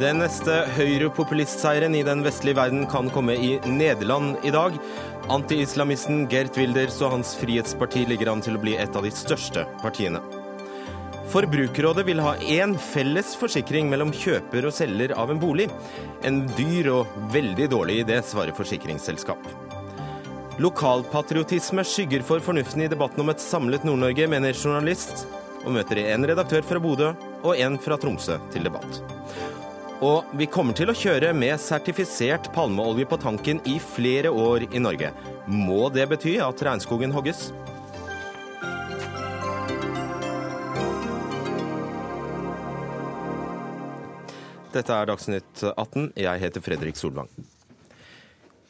Den neste høyrepopulistseieren i den vestlige verden kan komme i Nederland i dag. Anti-islamisten Gert Wilders og hans Frihetsparti ligger an til å bli et av de største partiene. Forbrukerrådet vil ha én felles forsikring mellom kjøper og selger av en bolig. En dyr og veldig dårlig idé, svarer forsikringsselskap. Lokalpatriotisme skygger for fornuften i debatten om et samlet Nord-Norge, mener journalist, og møter en redaktør fra Bodø og en fra Tromsø til debatt. Og vi kommer til å kjøre med sertifisert palmeolje på tanken i flere år i Norge. Må det bety at regnskogen hogges? Dette er Dagsnytt 18. Jeg heter Fredrik Solvang.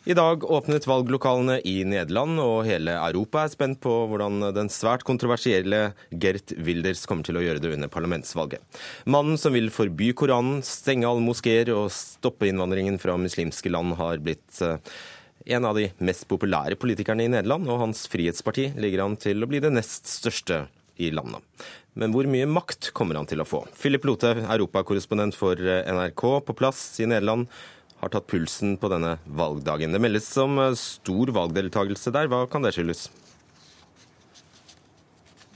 I dag åpnet valglokalene i Nederland, og hele Europa er spent på hvordan den svært kontroversielle Gert Wilders kommer til å gjøre det under parlamentsvalget. Mannen som vil forby Koranen, stenge alle moskeer og stoppe innvandringen fra muslimske land, har blitt eh, en av de mest populære politikerne i Nederland, og hans Frihetsparti ligger an til å bli det nest største i landet. Men hvor mye makt kommer han til å få? Philip Lote, europakorrespondent for NRK, på plass i Nederland har tatt pulsen på denne valgdagen. Det meldes om eh, stor valgdeltakelse der. Hva kan det skyldes?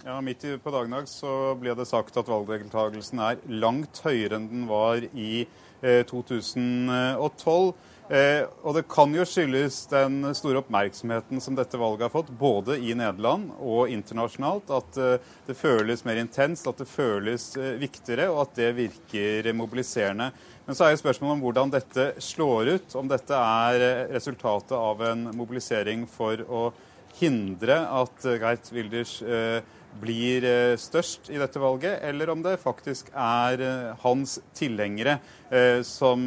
Ja, Midt på så ble det sagt at valgdeltakelsen er langt høyere enn den var i eh, 2012. Eh, og det kan jo skyldes den store oppmerksomheten som dette valget har fått, både i Nederland og internasjonalt. At eh, det føles mer intenst, at det føles eh, viktigere, og at det virker mobiliserende. Men så er jo spørsmålet om hvordan dette slår ut. Om dette er eh, resultatet av en mobilisering for å hindre at eh, Geit Wilders eh, blir størst i dette valget, eller om det faktisk er hans tilhengere som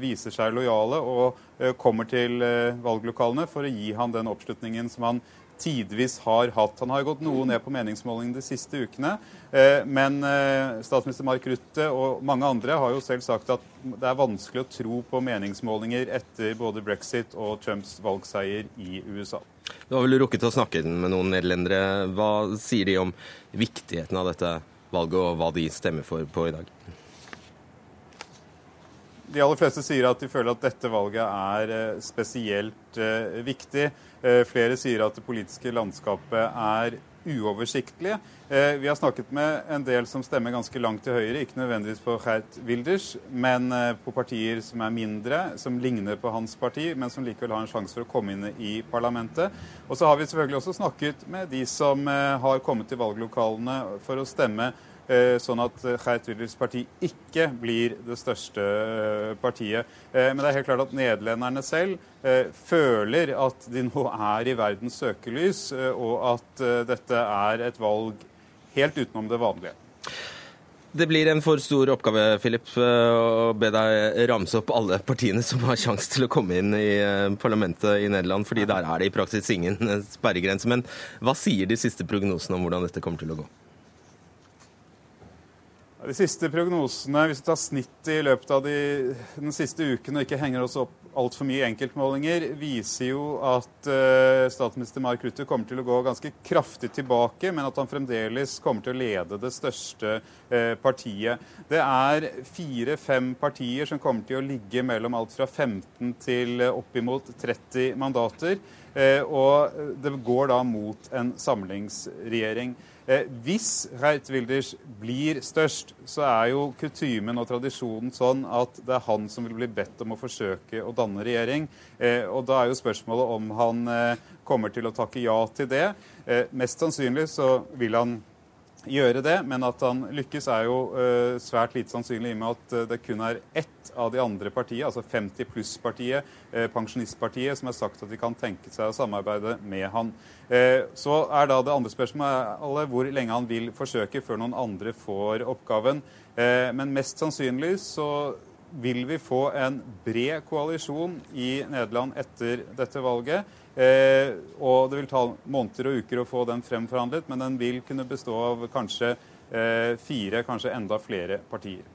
viser seg lojale og kommer til valglokalene for å gi han den oppslutningen som han tidvis har hatt. Han har gått noe ned på meningsmålingene de siste ukene. Eh, men eh, statsminister Mark Rutte og mange andre har jo selv sagt at det er vanskelig å tro på meningsmålinger etter både brexit og Trumps valgseier i USA. Du har vel rukket å snakke med noen nederlendere. Hva sier de om viktigheten av dette valget, og hva de stemmer for på i dag? De aller fleste sier at de føler at dette valget er eh, spesielt viktig. Eh, flere sier at det politiske landskapet er uoversiktlig. Eh, vi har snakket med en del som stemmer ganske langt til høyre, ikke nødvendigvis på Gert Wilders, men eh, på partier som er mindre, som ligner på hans parti, men som likevel har en sjanse for å komme inn i parlamentet. Og så har vi selvfølgelig også snakket med de som har kommet til valglokalene for å stemme Eh, sånn at eh, Geit parti ikke blir det største eh, partiet. Men det er helt klart at nederlenderne selv føler at de nå er i verdens søkelys, og at dette er et valg helt utenom det vanlige. Det blir en for stor oppgave Philip, å be deg ramse opp alle partiene som har sjanse til å komme inn i parlamentet i Nederland, fordi der er det i praksis ingen sperregrense. Men hva sier de siste prognosene om hvordan dette kommer til å gå? De siste prognosene, hvis vi tar snittet i løpet av de, den siste uken og ikke henger oss opp altfor mye enkeltmålinger, viser jo at uh, statsminister Mark Rutte kommer til å gå ganske kraftig tilbake, men at han fremdeles kommer til å lede det største uh, partiet. Det er fire-fem partier som kommer til å ligge mellom alt fra 15 til uh, oppimot 30 mandater. Uh, og det går da mot en samlingsregjering. Eh, hvis Reit Wilders blir størst, så er jo kutymen og tradisjonen sånn at det er han som vil bli bedt om å forsøke å danne regjering. Eh, og da er jo spørsmålet om han eh, kommer til å takke ja til det. Mest sannsynlig så vil han gjøre det, men at han lykkes er jo uh, svært lite sannsynlig i og med at uh, det kun er ett av de andre partiene, altså 50 pluss-partiet, uh, Pensjonistpartiet, som har sagt at de kan tenke seg å samarbeide med han. så er da det andre spørsmålet hvor lenge han vil forsøke før noen andre får oppgaven. men mest sannsynlig så vil vi få en bred koalisjon i Nederland etter dette valget. Eh, og det vil ta måneder og uker å få den fremforhandlet, men den vil kunne bestå av kanskje eh, fire, kanskje enda flere partier.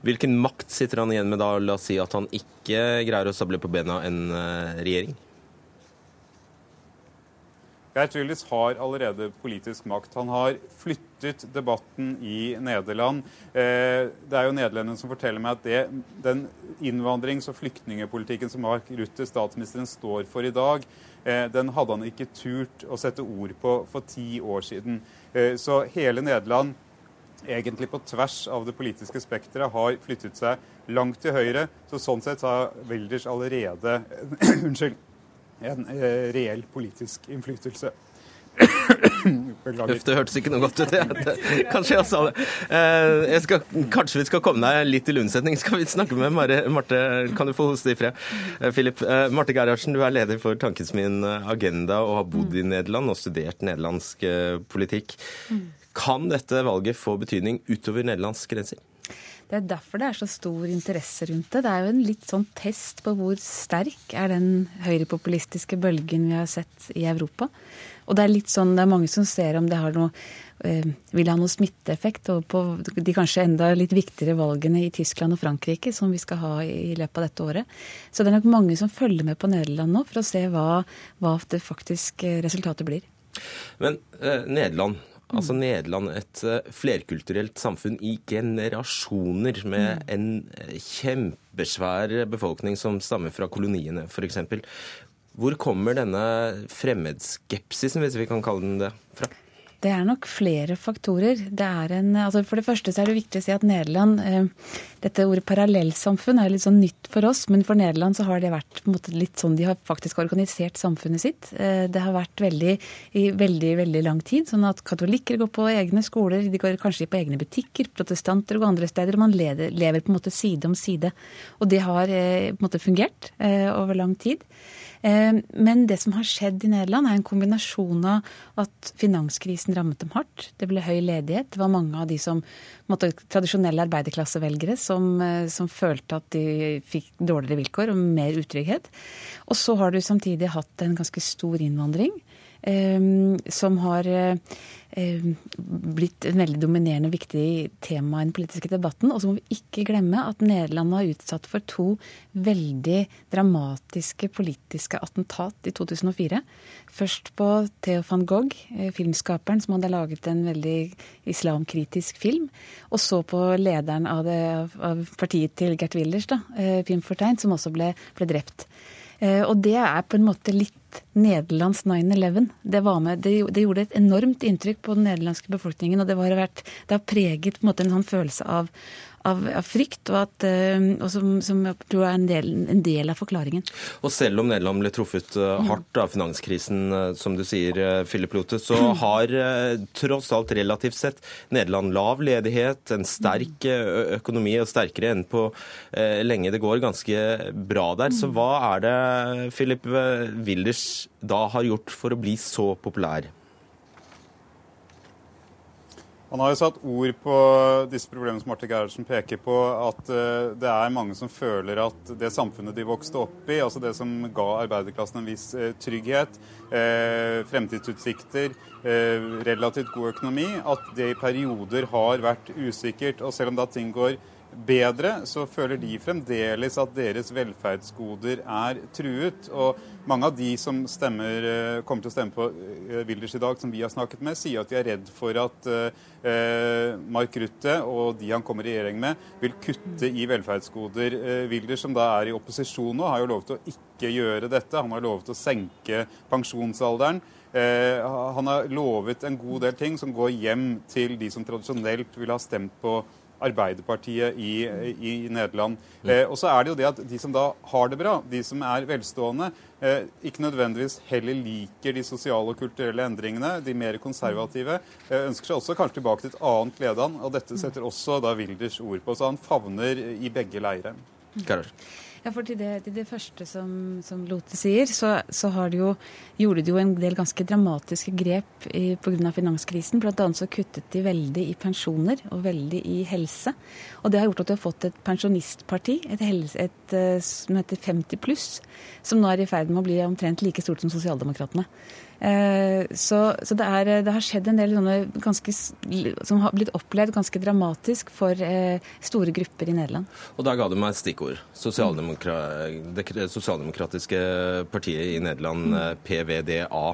Hvilken makt sitter han igjen med da? La oss si at han ikke greier å stable på bena en eh, regjering? Geert har allerede politisk makt. Han har flyttet debatten i Nederland. Eh, det er jo nederlenderne som forteller meg at det, den innvandrings- og flyktningepolitikken som Mark Rutte, statsministeren, står for i dag, eh, den hadde han ikke turt å sette ord på for ti år siden. Eh, så hele Nederland egentlig på tvers av det politiske spekteret har flyttet seg langt til høyre. Så sånn sett har Wilders allerede unnskyld, en eh, reell politisk innflytelse. Uff, det hørtes ikke noe godt ut. Kanskje jeg sa det. Jeg skal, kanskje vi skal komme deg litt til unnsetning. Skal vi snakke med Marte? Marte kan du få hoste i fred? Eh, Philip, eh, Marte Gerhardsen, du er leder for Tankesmien Agenda og har bodd i Nederland og studert nederlandsk politikk. Kan dette valget få betydning utover nederlandske grenser? Det er derfor det er så stor interesse rundt det. Det er jo en litt sånn test på hvor sterk er den høyrepopulistiske bølgen vi har sett i Europa. Og det er litt sånn, det er mange som ser om det har noe, eh, vil ha noe smitteeffekt på de kanskje enda litt viktigere valgene i Tyskland og Frankrike som vi skal ha i løpet av dette året. Så det er nok mange som følger med på Nederland nå for å se hva, hva det faktisk eh, resultatet blir. Men eh, Nederland Altså Nederland, et eh, flerkulturelt samfunn i generasjoner med mm. en eh, kjempesvær befolkning som stammer fra koloniene, f.eks. Hvor kommer denne fremmedskepsisen, hvis vi kan kalle den det, fra? Det er nok flere faktorer. Det en, altså for det første så er det viktig å si at Nederland eh, Dette ordet parallellsamfunn er litt sånn nytt for oss, men for Nederland så har det vært måte litt sånn de har faktisk organisert samfunnet sitt. Eh, det har vært veldig i veldig, veldig lang tid. Sånn at katolikker går på egne skoler, de går kanskje på egne butikker, protestanter går andre steder. og Man lever, lever på en måte side om side. Og det har eh, på en måte fungert over lang tid. Eh, men det som har skjedd i Nederland, er en kombinasjon av at finanskrisen rammet dem hardt. Det ble høy ledighet. Det var mange av de som måtte, tradisjonelle arbeiderklassevelgere som, eh, som følte at de fikk dårligere vilkår og mer utrygghet. Og så har du samtidig hatt en ganske stor innvandring. Um, som har uh, blitt en veldig dominerende viktig tema i den politiske debatten. Og så må vi ikke glemme at Nederland var utsatt for to veldig dramatiske politiske attentat i 2004. Først på Theo van Gogh, uh, filmskaperen som hadde laget en veldig islamkritisk film. Og så på lederen av, det, av partiet til Gert Wilders, da, Pim Fortein, som også ble, ble drept. Og det er på en måte litt Nederlands 9-11. Det, det, gjorde et enormt inntrykk på den nederlandske befolkningen. Og det, vært, det har preget en, en, sånn følelse av, av, av frykt, og, at, eh, og som, som, jeg tror er en del, en del, av forklaringen. Og selv om Nederland ble truffet eh, hardt av finanskrisen, eh, som du sier, Philip Lote, så har tross alt relativt sett Nederland lav ledighet, en sterk økonomi, og sterkere enn på lenge. Det går ganske bra der. Så hva er det Philip Wilders da har gjort for å bli så populær? Han har jo satt ord på disse problemene som Marte Gerhardsen peker på. At uh, det er mange som føler at det samfunnet de vokste opp i, altså det som ga arbeiderklassen en viss uh, trygghet, uh, fremtidsutsikter, relativt god økonomi, at det i perioder har vært usikkert. Og selv om da ting går bedre, så føler de fremdeles at deres velferdsgoder er truet. Og mange av de som stemmer, eh, kommer til å stemme på eh, Wilders i dag, som vi har snakket med, sier at de er redd for at eh, Mark Rutte og de han kommer i regjering med, vil kutte i velferdsgoder. Eh, Wilders, som da er i opposisjon nå, har jo lovet å ikke gjøre dette. Han har lovet å senke pensjonsalderen. Eh, han har lovet en god del ting som går hjem til de som tradisjonelt ville ha stemt på Arbeiderpartiet i, i Nederland. Eh, og så er det jo det at de som da har det bra, de som er velstående, eh, ikke nødvendigvis heller liker de sosiale og kulturelle endringene. De mer konservative eh, ønsker seg også kanskje tilbake til et annet Ledan, og dette setter også da Wilders ord på. Så han favner i begge leirer. Ja, for til det, til det første som, som, Lote sier, så, så det jo, gjorde de jo en del ganske dramatiske grep pga. finanskrisen. Annet så kuttet de veldig i pensjoner og veldig i helse. Og det har gjort at de har fått et pensjonistparti, et, helse, et, eh, som heter 50 pluss, som nå er i ferd med å bli omtrent like stort som Sosialdemokratene. Eh, så, så det, er, det, har skjedd en del ganske, som har blitt opplevd ganske dramatisk for eh, store grupper i Nederland. Og da ga du meg et stikkord. Sosialdemokra det sosialdemokratiske partiet i Nederland, mm. PVDA,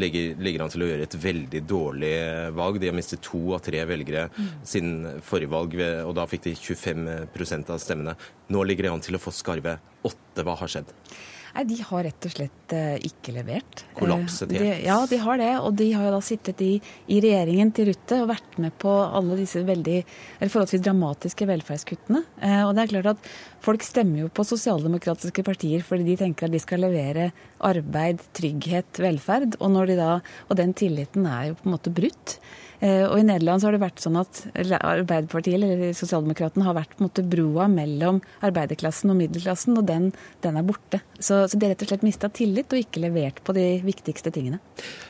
ligger, ligger, an til å gjøre et veldig dårlig valg. De har mistet to av tre velgere mm. siden forrige valg, og da fikk de 25% av stemmene. Nå ligger de an til å få skarve åtte. Hva har skjedd? Nei, De har rett og slett uh, ikke levert. Kollapset helt? De, ja, de har det. Og de har jo da sittet i, i, regjeringen til Rutte og vært med på alle disse veldig, eller forholdsvis dramatiske velferdskuttene. Uh, og det er klart at folk stemmer jo på sosialdemokratiske partier fordi de tenker at de skal levere arbeid, trygghet, velferd. Og, de da, og den tilliten er jo på en måte brutt. Eh, og I Nederland så har det vært sånn at Arbeiderpartiet eller Sosialdemokratene har vært på en måte broa mellom arbeiderklassen og middelklassen, og den, den er borte. Så, så de har rett og slett mista tillit og ikke levert på de viktigste tingene.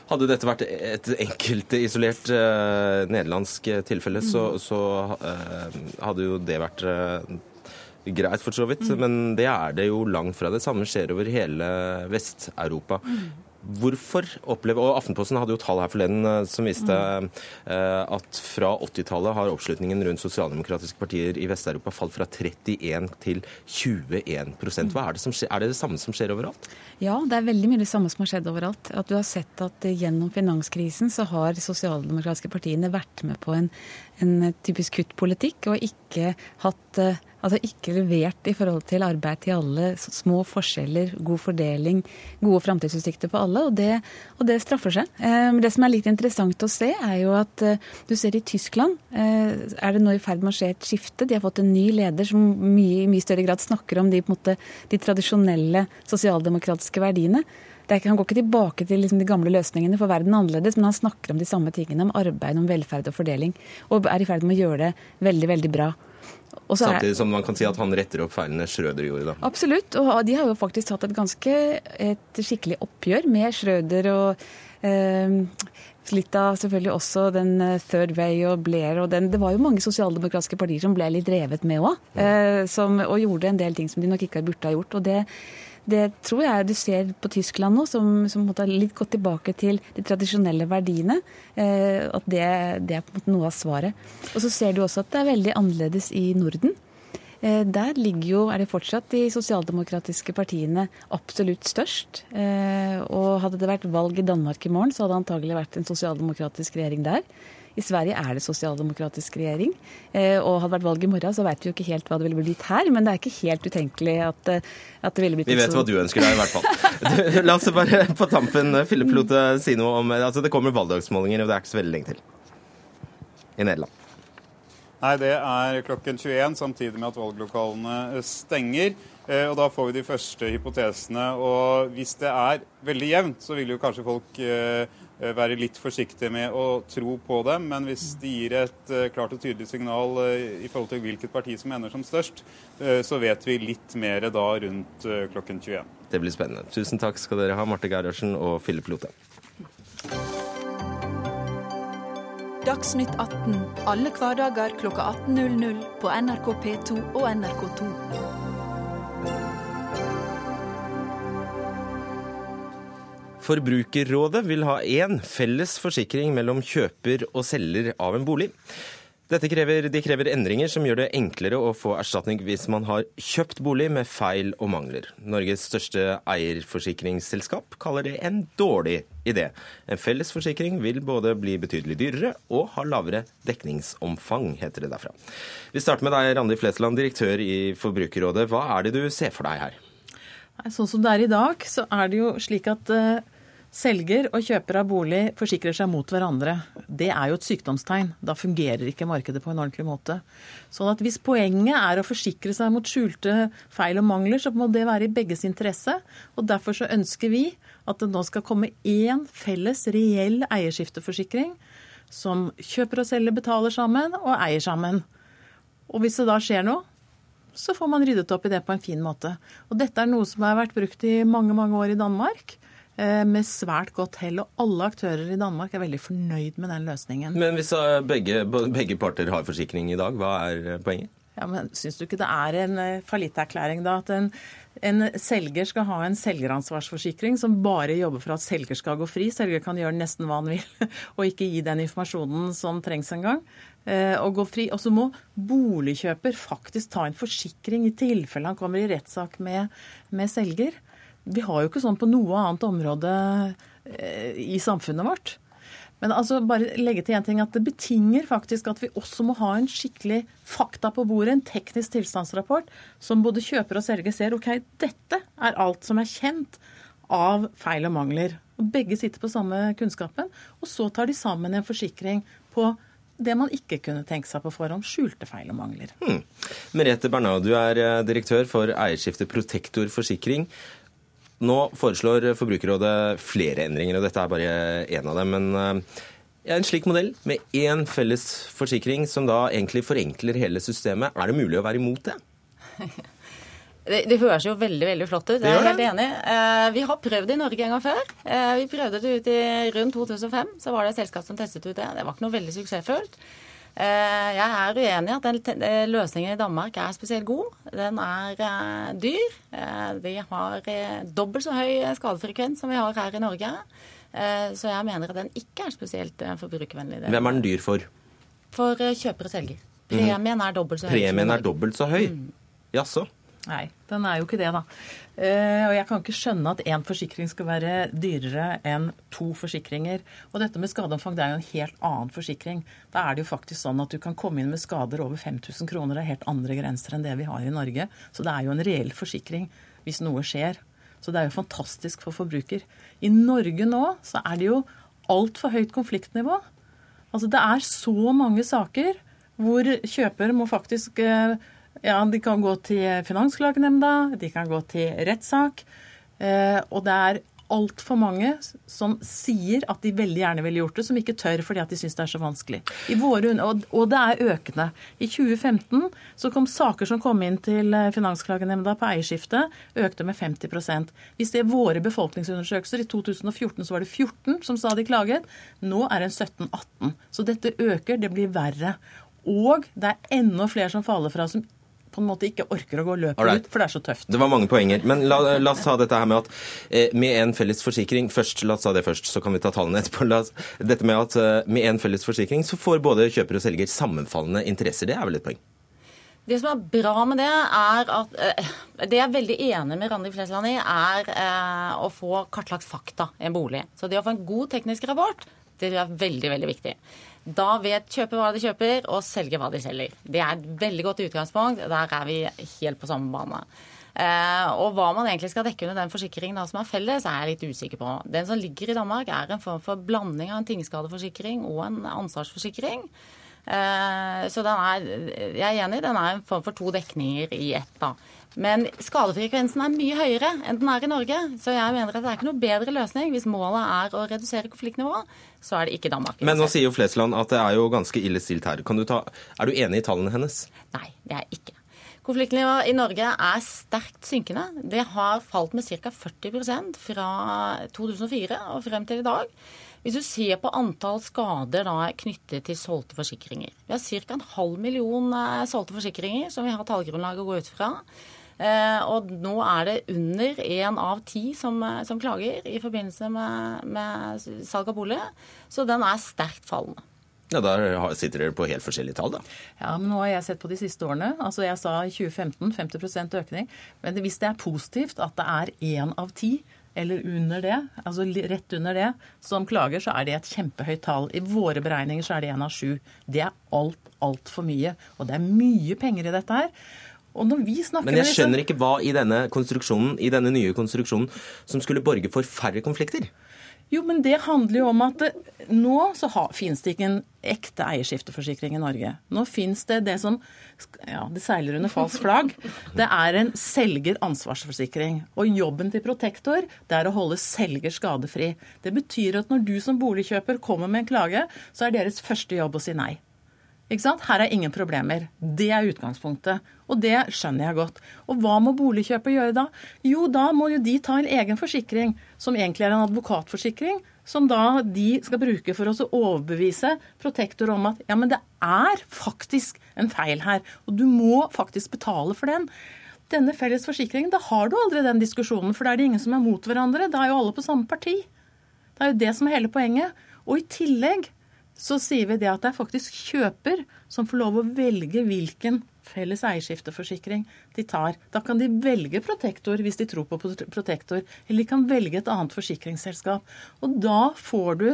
Hadde dette vært et enkelt isolert uh, nederlandsk tilfelle, mm. så, så uh, hadde jo det vært uh, greit, for så vidt. Mm. Men det er det jo langt fra. Det samme skjer over hele Vest-Europa. Mm. Hvorfor opplever, og Aftenposten hadde jo tall her forleden eh, som viste mm. at fra 80-tallet har oppslutningen rundt sosialdemokratiske partier i Vest-Europa falt fra 31 til 21% Hva er det som skjer? Er det det samme som skjer overalt? Ja, det er veldig mye det samme som har skjedd overalt. At du har sett at gjennom finanskrisen så har sosialdemokratiske partiene vært med på en, en typisk kuttpolitikk og ikke hatt eh, Altså ikke levert i forhold til arbeid til alle, små forskjeller, god fordeling, gode framtidsutsikter for alle. Og det, og det, straffer seg. Eh, det som er litt interessant å se, er jo at eh, du ser i Tyskland er det nå i ferd med å skje et skifte. De har fått en ny leder som i mye større grad snakker om de, måte, de tradisjonelle sosialdemokratiske verdiene. Ikke, han går ikke tilbake til liksom de gamle løsningene for verden annerledes, men han snakker om de samme tingene, om arbeid, om velferd og fordeling. Og er i ferd med å gjøre det veldig, veldig bra. Samtidig som man kan si at han retter opp feilene Schrøder gjorde, da. Absolutt. Og de har jo faktisk tatt et ganske et skikkelig oppgjør med Schrøder og eh, Litt av selvfølgelig også den eh, Third Way og Blair og den Det var jo mange sosialdemokratiske partier som ble litt revet med òg. Eh, og gjorde en del ting som de nok ikke burde ha gjort. og det det tror jeg du ser på Tyskland nå, som, som har litt gått tilbake til de tradisjonelle verdiene. Eh, at det, det, er på en måte noe av svaret. Og så ser du også at det er veldig annerledes i Norden. Eh, der ligger jo, er det fortsatt de sosialdemokratiske partiene absolutt størst. Eh, og hadde det vært valg i Danmark i morgen, så hadde det antagelig vært en sosialdemokratisk regjering der. I Sverige er det sosialdemokratisk regjering. Eh, og hadde vært valg i morgen, så vet vi jo ikke helt hva det ville blitt her. Men det er ikke helt utenkelig at, eh, at det ville blitt Vi vet hva du ønsker deg, i hvert fall. la oss bare på tampen, Philip Lote, si noe om altså Det kommer valgdagsmålinger, og det er ikke så veldig lenge til i Nederland. Nei, det er klokken 21, samtidig med at valglokalene stenger. Eh, og da får vi de første hypotesene. Og hvis det er veldig jevnt, så vil jo kanskje folk Eh, være litt forsiktige med å tro på dem. Men hvis de gir et uh, klart og tydelig signal uh, i forhold til hvilket parti som ender som størst, så vet vi litt mer da rundt klokken 21. Det blir spennende. Tusen takk skal dere ha, Marte Gerhardsen og Philip Lote. Dagsnytt 18 alle hverdager klokka 18.00 på NRK P2 og NRK2. Forbrukerrådet vil ha én felles forsikring mellom kjøper og selger av en bolig. Dette krever, de krever endringer som gjør det enklere å få erstatning hvis man har kjøpt bolig med feil og mangler. Norges største eierforsikringsselskap kaller det en dårlig idé. En felles forsikring vil både bli betydelig dyrere og ha lavere dekningsomfang, heter det derfra. Vi starter med deg, Randi Flesland, direktør i Forbrukerrådet. Hva er det du ser for deg her? Sånn som det er i dag, så er det jo slik at uh Selger og kjøper av bolig forsikrer seg mot hverandre. Det er jo et sykdomstegn. Da fungerer ikke markedet på en ordentlig måte. Sånn at hvis poenget er å forsikre seg mot skjulte feil og mangler, så må det være i begges interesse. Og derfor så ønsker vi at det nå skal komme én felles, reell eierskifteforsikring som kjøper og selger betaler sammen og eier sammen. Og hvis det da skjer noe, så får man ryddet opp i det på en fin måte. Og dette er noe som har vært brukt i mange, mange år i Danmark. Eh, med svært godt hell. Og alle aktører i Danmark er veldig fornøyd med den løsningen. Men hvis eh, begge, begge parter har forsikring i dag, hva er eh, poenget? Ja, men Syns du ikke det er en fallitterklæring da at en, en, selger skal ha en selgeransvarsforsikring som bare jobber for at selger skal gå fri? Selger kan gjøre nesten hva han vil, og ikke gi den informasjonen som trengs engang. Og gå fri. Og så må boligkjøper faktisk ta en forsikring i tilfelle han kommer i rettssak med, med selger. Vi har jo ikke sånn på noe annet område eh, i samfunnet vårt. Men altså bare legge til en ting at det betinger faktisk at vi også må ha en skikkelig fakta på bordet, en teknisk tilstandsrapport, som både kjøper og selger ser. OK, dette er alt som er kjent av feil og mangler. Og Begge sitter på samme kunnskapen, og så tar de sammen en forsikring på det man ikke kunne tenke seg på forhånd. Skjulte feil og mangler. Hmm. Merete Bernau, du er eh, direktør for eierskiftet Protektor forsikring. Nå foreslår Forbrukerrådet flere endringer, og dette er bare én av dem. Men eh, en slik modell med én felles forsikring, som da egentlig forenkler hele systemet, er det mulig å være imot det? Det, det, høres jo veldig veldig flott ut. Jeg er helt enig. Eh, vi har prøvd det i Norge en gang før. Eh, vi prøvde det ut i rundt 2005. Så var det et selskap som testet ut det. Det var ikke noe veldig suksessfullt. Eh, jeg er uenig i at den eh, løsningen i Danmark er spesielt god. Den er eh, dyr. De har dobbelt så høy skadefrekvens som vi har her i Norge. Så jeg mener at den ikke er spesielt forbrukervennlig. Hvem er den dyr for? For kjøper og selger. Premien er dobbelt så høy. Premien er dobbelt så høy? Mm. Jaså? Nei, den er jo ikke det, da. Uh, og jeg kan ikke skjønne at én forsikring skal være dyrere enn to forsikringer. Og dette med skadeomfang det er jo en helt annen forsikring. Da er det jo faktisk sånn at du kan komme inn med skader over 5000 kroner. Det er helt andre grenser enn det vi har i Norge. Så det er jo en reell forsikring hvis noe skjer. Så det er jo fantastisk for forbruker. I Norge nå så er det jo altfor høyt konfliktnivå. Altså det er så mange saker hvor kjøper må faktisk uh, ja, de kan gå til Finansklagenemnda, de kan gå til rettssak. Eh, og det er altfor mange som sier at de veldig gjerne ville gjort det, som ikke tør fordi at de syns det er så vanskelig. Våre, og, det er økende. I 2015 så kom saker som kom inn til eh, Finansklagenemnda på eierskifte, økte med 50 Hvis det er våre befolkningsundersøkelser, i 2014 så var det 14 som sa de klaget. Nå er det 17-18. Så dette øker, det blir verre. Og det er enda flere som faller fra, som på en måte ikke orker å gå løpet right. ut, for det er så tøft. Det var mange poenger. Men la, la oss ta dette her med at eh, med en felles forsikring først, La oss ta det først, så kan vi ta tallene etterpå. Oss, dette med at eh, med en felles forsikring så får både kjøper og selger sammenfallende interesser. Det er vel et poeng? Det som er bra med det, er at eh, Det jeg er veldig enig med Randi Flesland i, er eh, å få kartlagt fakta i en bolig. Så det å få en god teknisk rapport, det er veldig, veldig viktig. Da vet kjøper hva de kjøper, og selger hva de selger. Det er et veldig godt utgangspunkt. Der er vi helt på samme bane. Eh, og hva man egentlig skal dekke under den forsikringen da, som er felles, er jeg litt usikker på. Den som ligger i Danmark, er en form for blanding av en tingskadeforsikring og en ansvarsforsikring. Eh, så den er, jeg er enig, den er en form for to dekninger i ett. da. Men skadefrekvensen er mye høyere enn den er i Norge. Så jeg mener at det er ikke noe bedre løsning. Hvis målet er å redusere konfliktnivået, så er det ikke Danmark. Men nå sier jo Flesland at det er jo ganske ille stilt her. Du ta, er du enig i tallene hennes? Nei, det er jeg ikke. Konfliktnivået i Norge er sterkt synkende. Det har falt med ca. 40% fra 2004 og frem til i dag. Hvis du ser på antall skader da, knyttet til solgte forsikringer Vi har ca. en halv million eh, solgte forsikringer som vi har tallgrunnlag å gå ut fra. Eh, og nå er det under én av ti som, eh, som, klager i forbindelse med, med salg av bolig. Så den er sterkt fallende. Ja, Da sitter dere på helt forskjellige tall, da. Ja, men nå har jeg sett på de siste årene. Altså Jeg sa i 2015 50% økning. Men hvis det er positivt at det er én av ti eller under det, altså rett under det, som klager, så er det et kjempehøyt tall. I våre beregninger så er det én av sju. Det er alt, altfor mye. Og det er mye penger i dette her. Men jeg skjønner ikke hva i denne konstruksjonen, i denne nye konstruksjonen som skulle borge for færre konflikter. Jo, men det handler jo om at nå så ha, finnes det ikke en ekte eierskifteforsikring i Norge. Nå finnes det det som ja, det seiler under falskt flagg. Det er en selger-ansvarsforsikring. Og jobben til Protektor det er å holde selger skadefri. Det betyr at når du som boligkjøper kommer med en klage, så er deres første jobb å si nei. Her er ingen problemer. Det er utgangspunktet. Og det skjønner jeg godt. Og hva må boligkjøper gjøre da? Jo, da må jo de ta en egen forsikring, som egentlig er en advokatforsikring, som da de skal bruke for å overbevise Protektor om at ja, men det er faktisk en feil her, og du må faktisk betale for den. Denne felles forsikringen, da har du aldri den diskusjonen, for da er det ingen som er mot hverandre. Da er jo alle på samme parti. Det er jo det som er hele poenget. Og i tillegg så sier vi det at det er faktisk kjøper som får lov å velge hvilken felles eierskifteforsikring de tar. Da kan de velge Protektor hvis de tror på Protektor, eller de kan velge et annet forsikringsselskap. Og da får du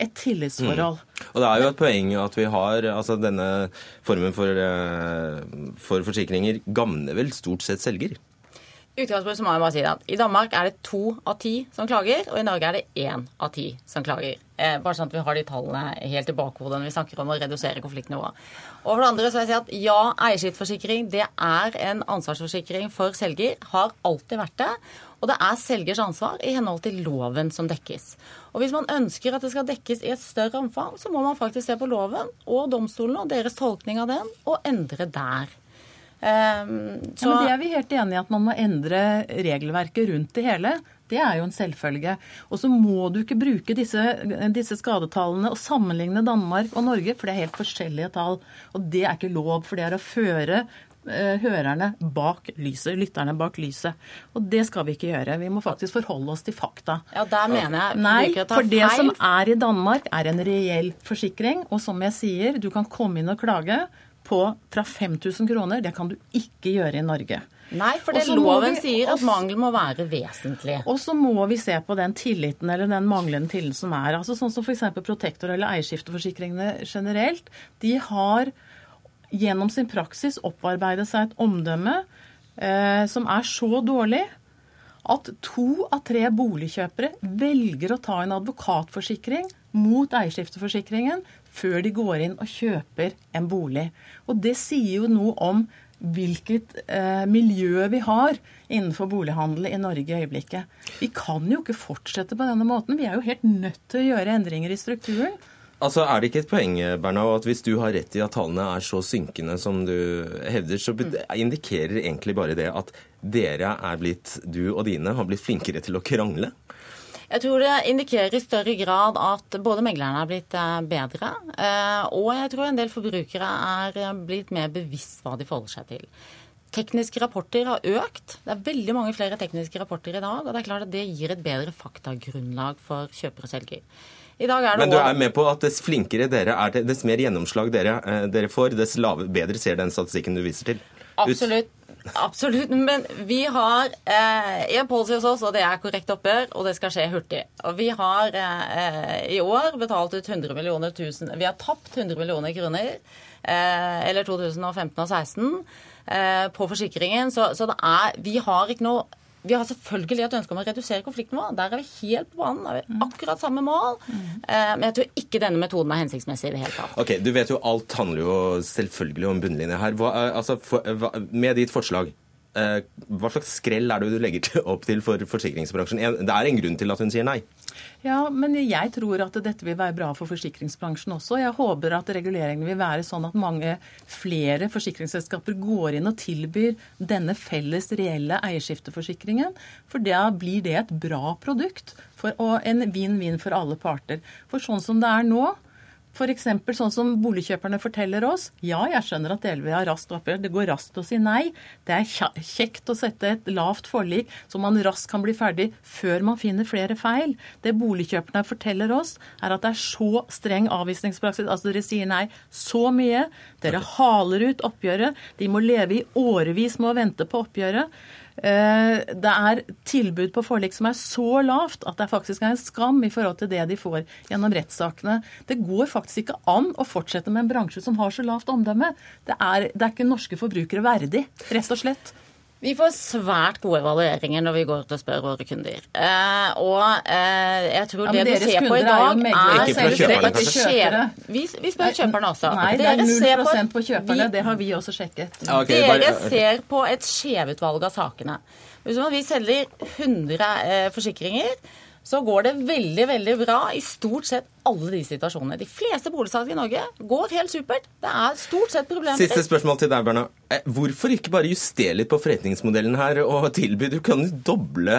et tillitsforhold. Mm. Og Det er jo et poeng at vi har altså denne formen for, eh, for forsikringer gagner vel stort sett selger? Utgangspunktet må jeg bare si at I Danmark er det to av ti som klager, og i Norge er det én av ti som klager. Eh, bare sånn at vi har de tallene helt i bakhodet når vi snakker om å redusere konfliktnivået. Og for det andre så vil jeg si at ja, eierskiftforsikring det er en ansvarsforsikring for selger. Har alltid vært det. Og det er selgers ansvar i henhold til loven som dekkes. Og hvis man ønsker at det skal dekkes i et større omfang, så må man faktisk se på loven og domstolene og deres tolkning av den, og endre der. Um, så... ja, men Det er vi helt enige i, at man må endre regelverket rundt det hele. Det er jo en selvfølge. Og så må du ikke bruke disse, disse, skadetallene og sammenligne Danmark og Norge, for det er helt forskjellige tall. Og det er ikke lov, for det er å føre uh, hørerne bak lyset, lytterne bak lyset. Og det skal vi ikke gjøre. Vi må faktisk forholde oss til fakta. Ja, der mener jeg Nei, for det som er i Danmark, er en reell forsikring. Og som jeg sier, du kan komme inn og klage på fra 5000 kroner. Det kan du ikke gjøre i Norge. Nei, for det loven vi, sier at mangel må være vesentlig. Og så må vi se på den tilliten eller den manglende tilliten som er. Altså Sånn som f.eks. Protektor eller eierskifteforsikringene generelt. De har gjennom sin praksis opparbeidet seg et omdømme eh, som er så dårlig at to av tre boligkjøpere velger å ta en advokatforsikring mot eierskifteforsikringen før de går inn og kjøper en bolig. Og det sier jo noe om hvilket eh, miljø vi har innenfor bolighandel i Norge i øyeblikket. Vi kan jo ikke fortsette på denne måten. Vi er jo helt nødt til å gjøre endringer i strukturen. Altså, Er det ikke et poeng Bernau, at hvis du har rett i at tallene er så synkende som du hevder, så indikerer egentlig bare det at dere er blitt, du og dine, har blitt flinkere til å krangle? Jeg tror det indikerer i større grad at både meglerne er blitt eh, bedre, eh, og jeg tror en del forbrukere er eh, blitt mer bevisst hva de forholder seg til. Tekniske rapporter har økt. Det er veldig mange flere tekniske rapporter i dag. Og det er klart at det gir et bedre faktagrunnlag for kjøper og selger. Men du er med på at dess flinkere dere er, dess mer gjennomslag dere, dere får, dess lave, bedre ser den statistikken du viser til? Absolutt. Absolutt. Men vi har eh, en policy hos oss, og det er korrekt oppgjør, og det skal skje hurtig. Og vi har eh, i år betalt ut 100 millioner tusen Vi har tapt 100 millioner kroner, eh, eller 2015 og 2016, eh, på forsikringen. Så, så er Vi har ikke noe vi har selvfølgelig et ønske om å redusere konfliktnivået. Der er vi helt på banen. Er vi akkurat samme mål. Eh, men jeg tror ikke denne metoden er hensiktsmessig i det hele tatt. Ok, Du vet jo alt handler jo selvfølgelig om bunnlinje her. Hva, eh, altså, for, hva, med ditt forslag, eh, hva slags skrell er det du legger opp til for forsikringsbransjen? Det er en grunn til at hun sier nei? Ja, men jeg tror at dette vil være bra for forsikringsbransjen også. Jeg håper at reguleringen vil være sånn at mange flere forsikringsselskaper går inn og tilbyr denne felles reelle eierskifteforsikringen. For da blir det et bra produkt og en vinn-vinn for alle parter. For sånn som det er nå, F.eks. sånn som boligkjøperne forteller oss. Ja, jeg skjønner at DLV har raskt oppgjør. Det går raskt å si nei. Det er kjekt å sette et lavt forlik, så man raskt kan bli ferdig før man finner flere feil. Det boligkjøperne forteller oss, er at det er så streng avvisningspraksis. Altså dere sier nei så mye. Dere haler ut oppgjøret. De må leve i årevis med å vente på oppgjøret. Eh, det er tilbud på forlik som er så lavt at det faktisk er en skam i forhold til det de får gjennom rettssakene. Det går faktisk ikke an å fortsette med en bransje som har så lavt omdømme. Det er, det er ikke norske forbrukere verdig, rett og slett. Vi får svært gode evalueringer når vi går ut og spør våre kunder. Eh, og eh, jeg tror ja, det du ser på i dag, er, Ikke fra kjøperne, kanskje? Vi, vi, spør kjøperne også. Nei, det er 0 på, på kjøperne. Vi, det har vi også sjekket. Okay, dere ser på et skjevutvalg av sakene. Hvis vi selger 100 eh, forsikringer, så går det veldig veldig bra i stort sett alle de situasjonene. De fleste boligsalg i Norge går helt supert. Det er stort sett problemer. Siste spørsmål til deg, Berna. Eh, hvorfor ikke bare justere litt på forretningsmodellen her og tilby Du kan jo doble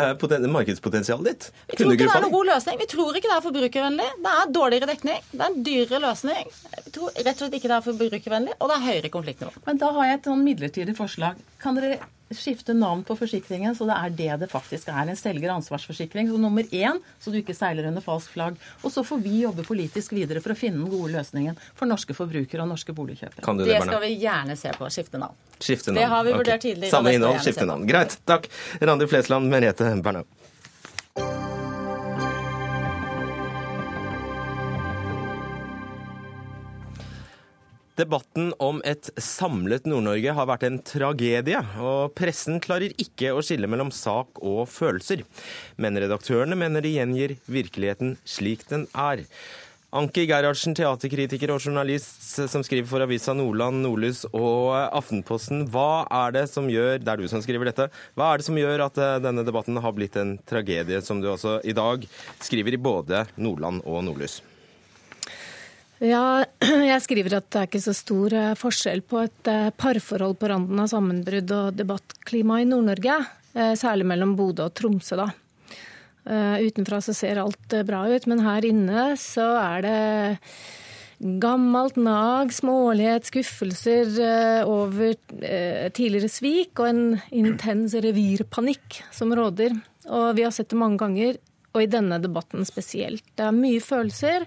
markedspotensialet ditt. Vi tror ikke det er noen god løsning. Vi tror ikke det er forbrukervennlig. Det er dårligere dekning. Det er en dyrere løsning. Vi tror rett og slett ikke det er forbrukervennlig, og det er høyere konfliktnivå. Men da har jeg et sånn midlertidig forslag. Kan dere skifte navn på forsikringen, så det er det det faktisk er. En selgeransvarsforsikring. Så nummer én, så du ikke seiler under falskt flagg. Og så får vi jobbe politisk videre for å finne den gode løsningen for norske forbrukere og norske boligkjøpere. Det, det, skal vi gjerne se på. Skifte navn. Skifte navn. Det har vi vurdert okay. tidligere. Samme innhold, skifte navn. Greit. Takk. Randi Flesland, Merete Bernau. Debatten om et samlet Nord-Norge har vært en tragedie, og pressen klarer ikke å skille mellom sak og følelser. Men redaktørene mener de gjengir virkeligheten slik den er. Anki Gerhardsen, teaterkritiker og journalist som skriver for avisa Nordland, Nordlys og Aftenposten. Hva er det som gjør det er du som skriver dette, hva er det som gjør at eh, denne debatten har blitt en tragedie, som du altså i dag skriver i både Nordland og Nordlys? Ja, jeg skriver at det er ikke så stor eh, forskjell på et eh, parforhold på randen av sammenbrudd og debattklima i Nord-Norge. Eh, særlig mellom Bodø og Tromsø, da. Utenfra så ser alt bra ut, men her inne så er det gammelt nag, smålighet, skuffelser over tidligere svik og en intens revirpanikk som råder. Og vi har sett det mange ganger, og i denne debatten spesielt. Det er mye følelser.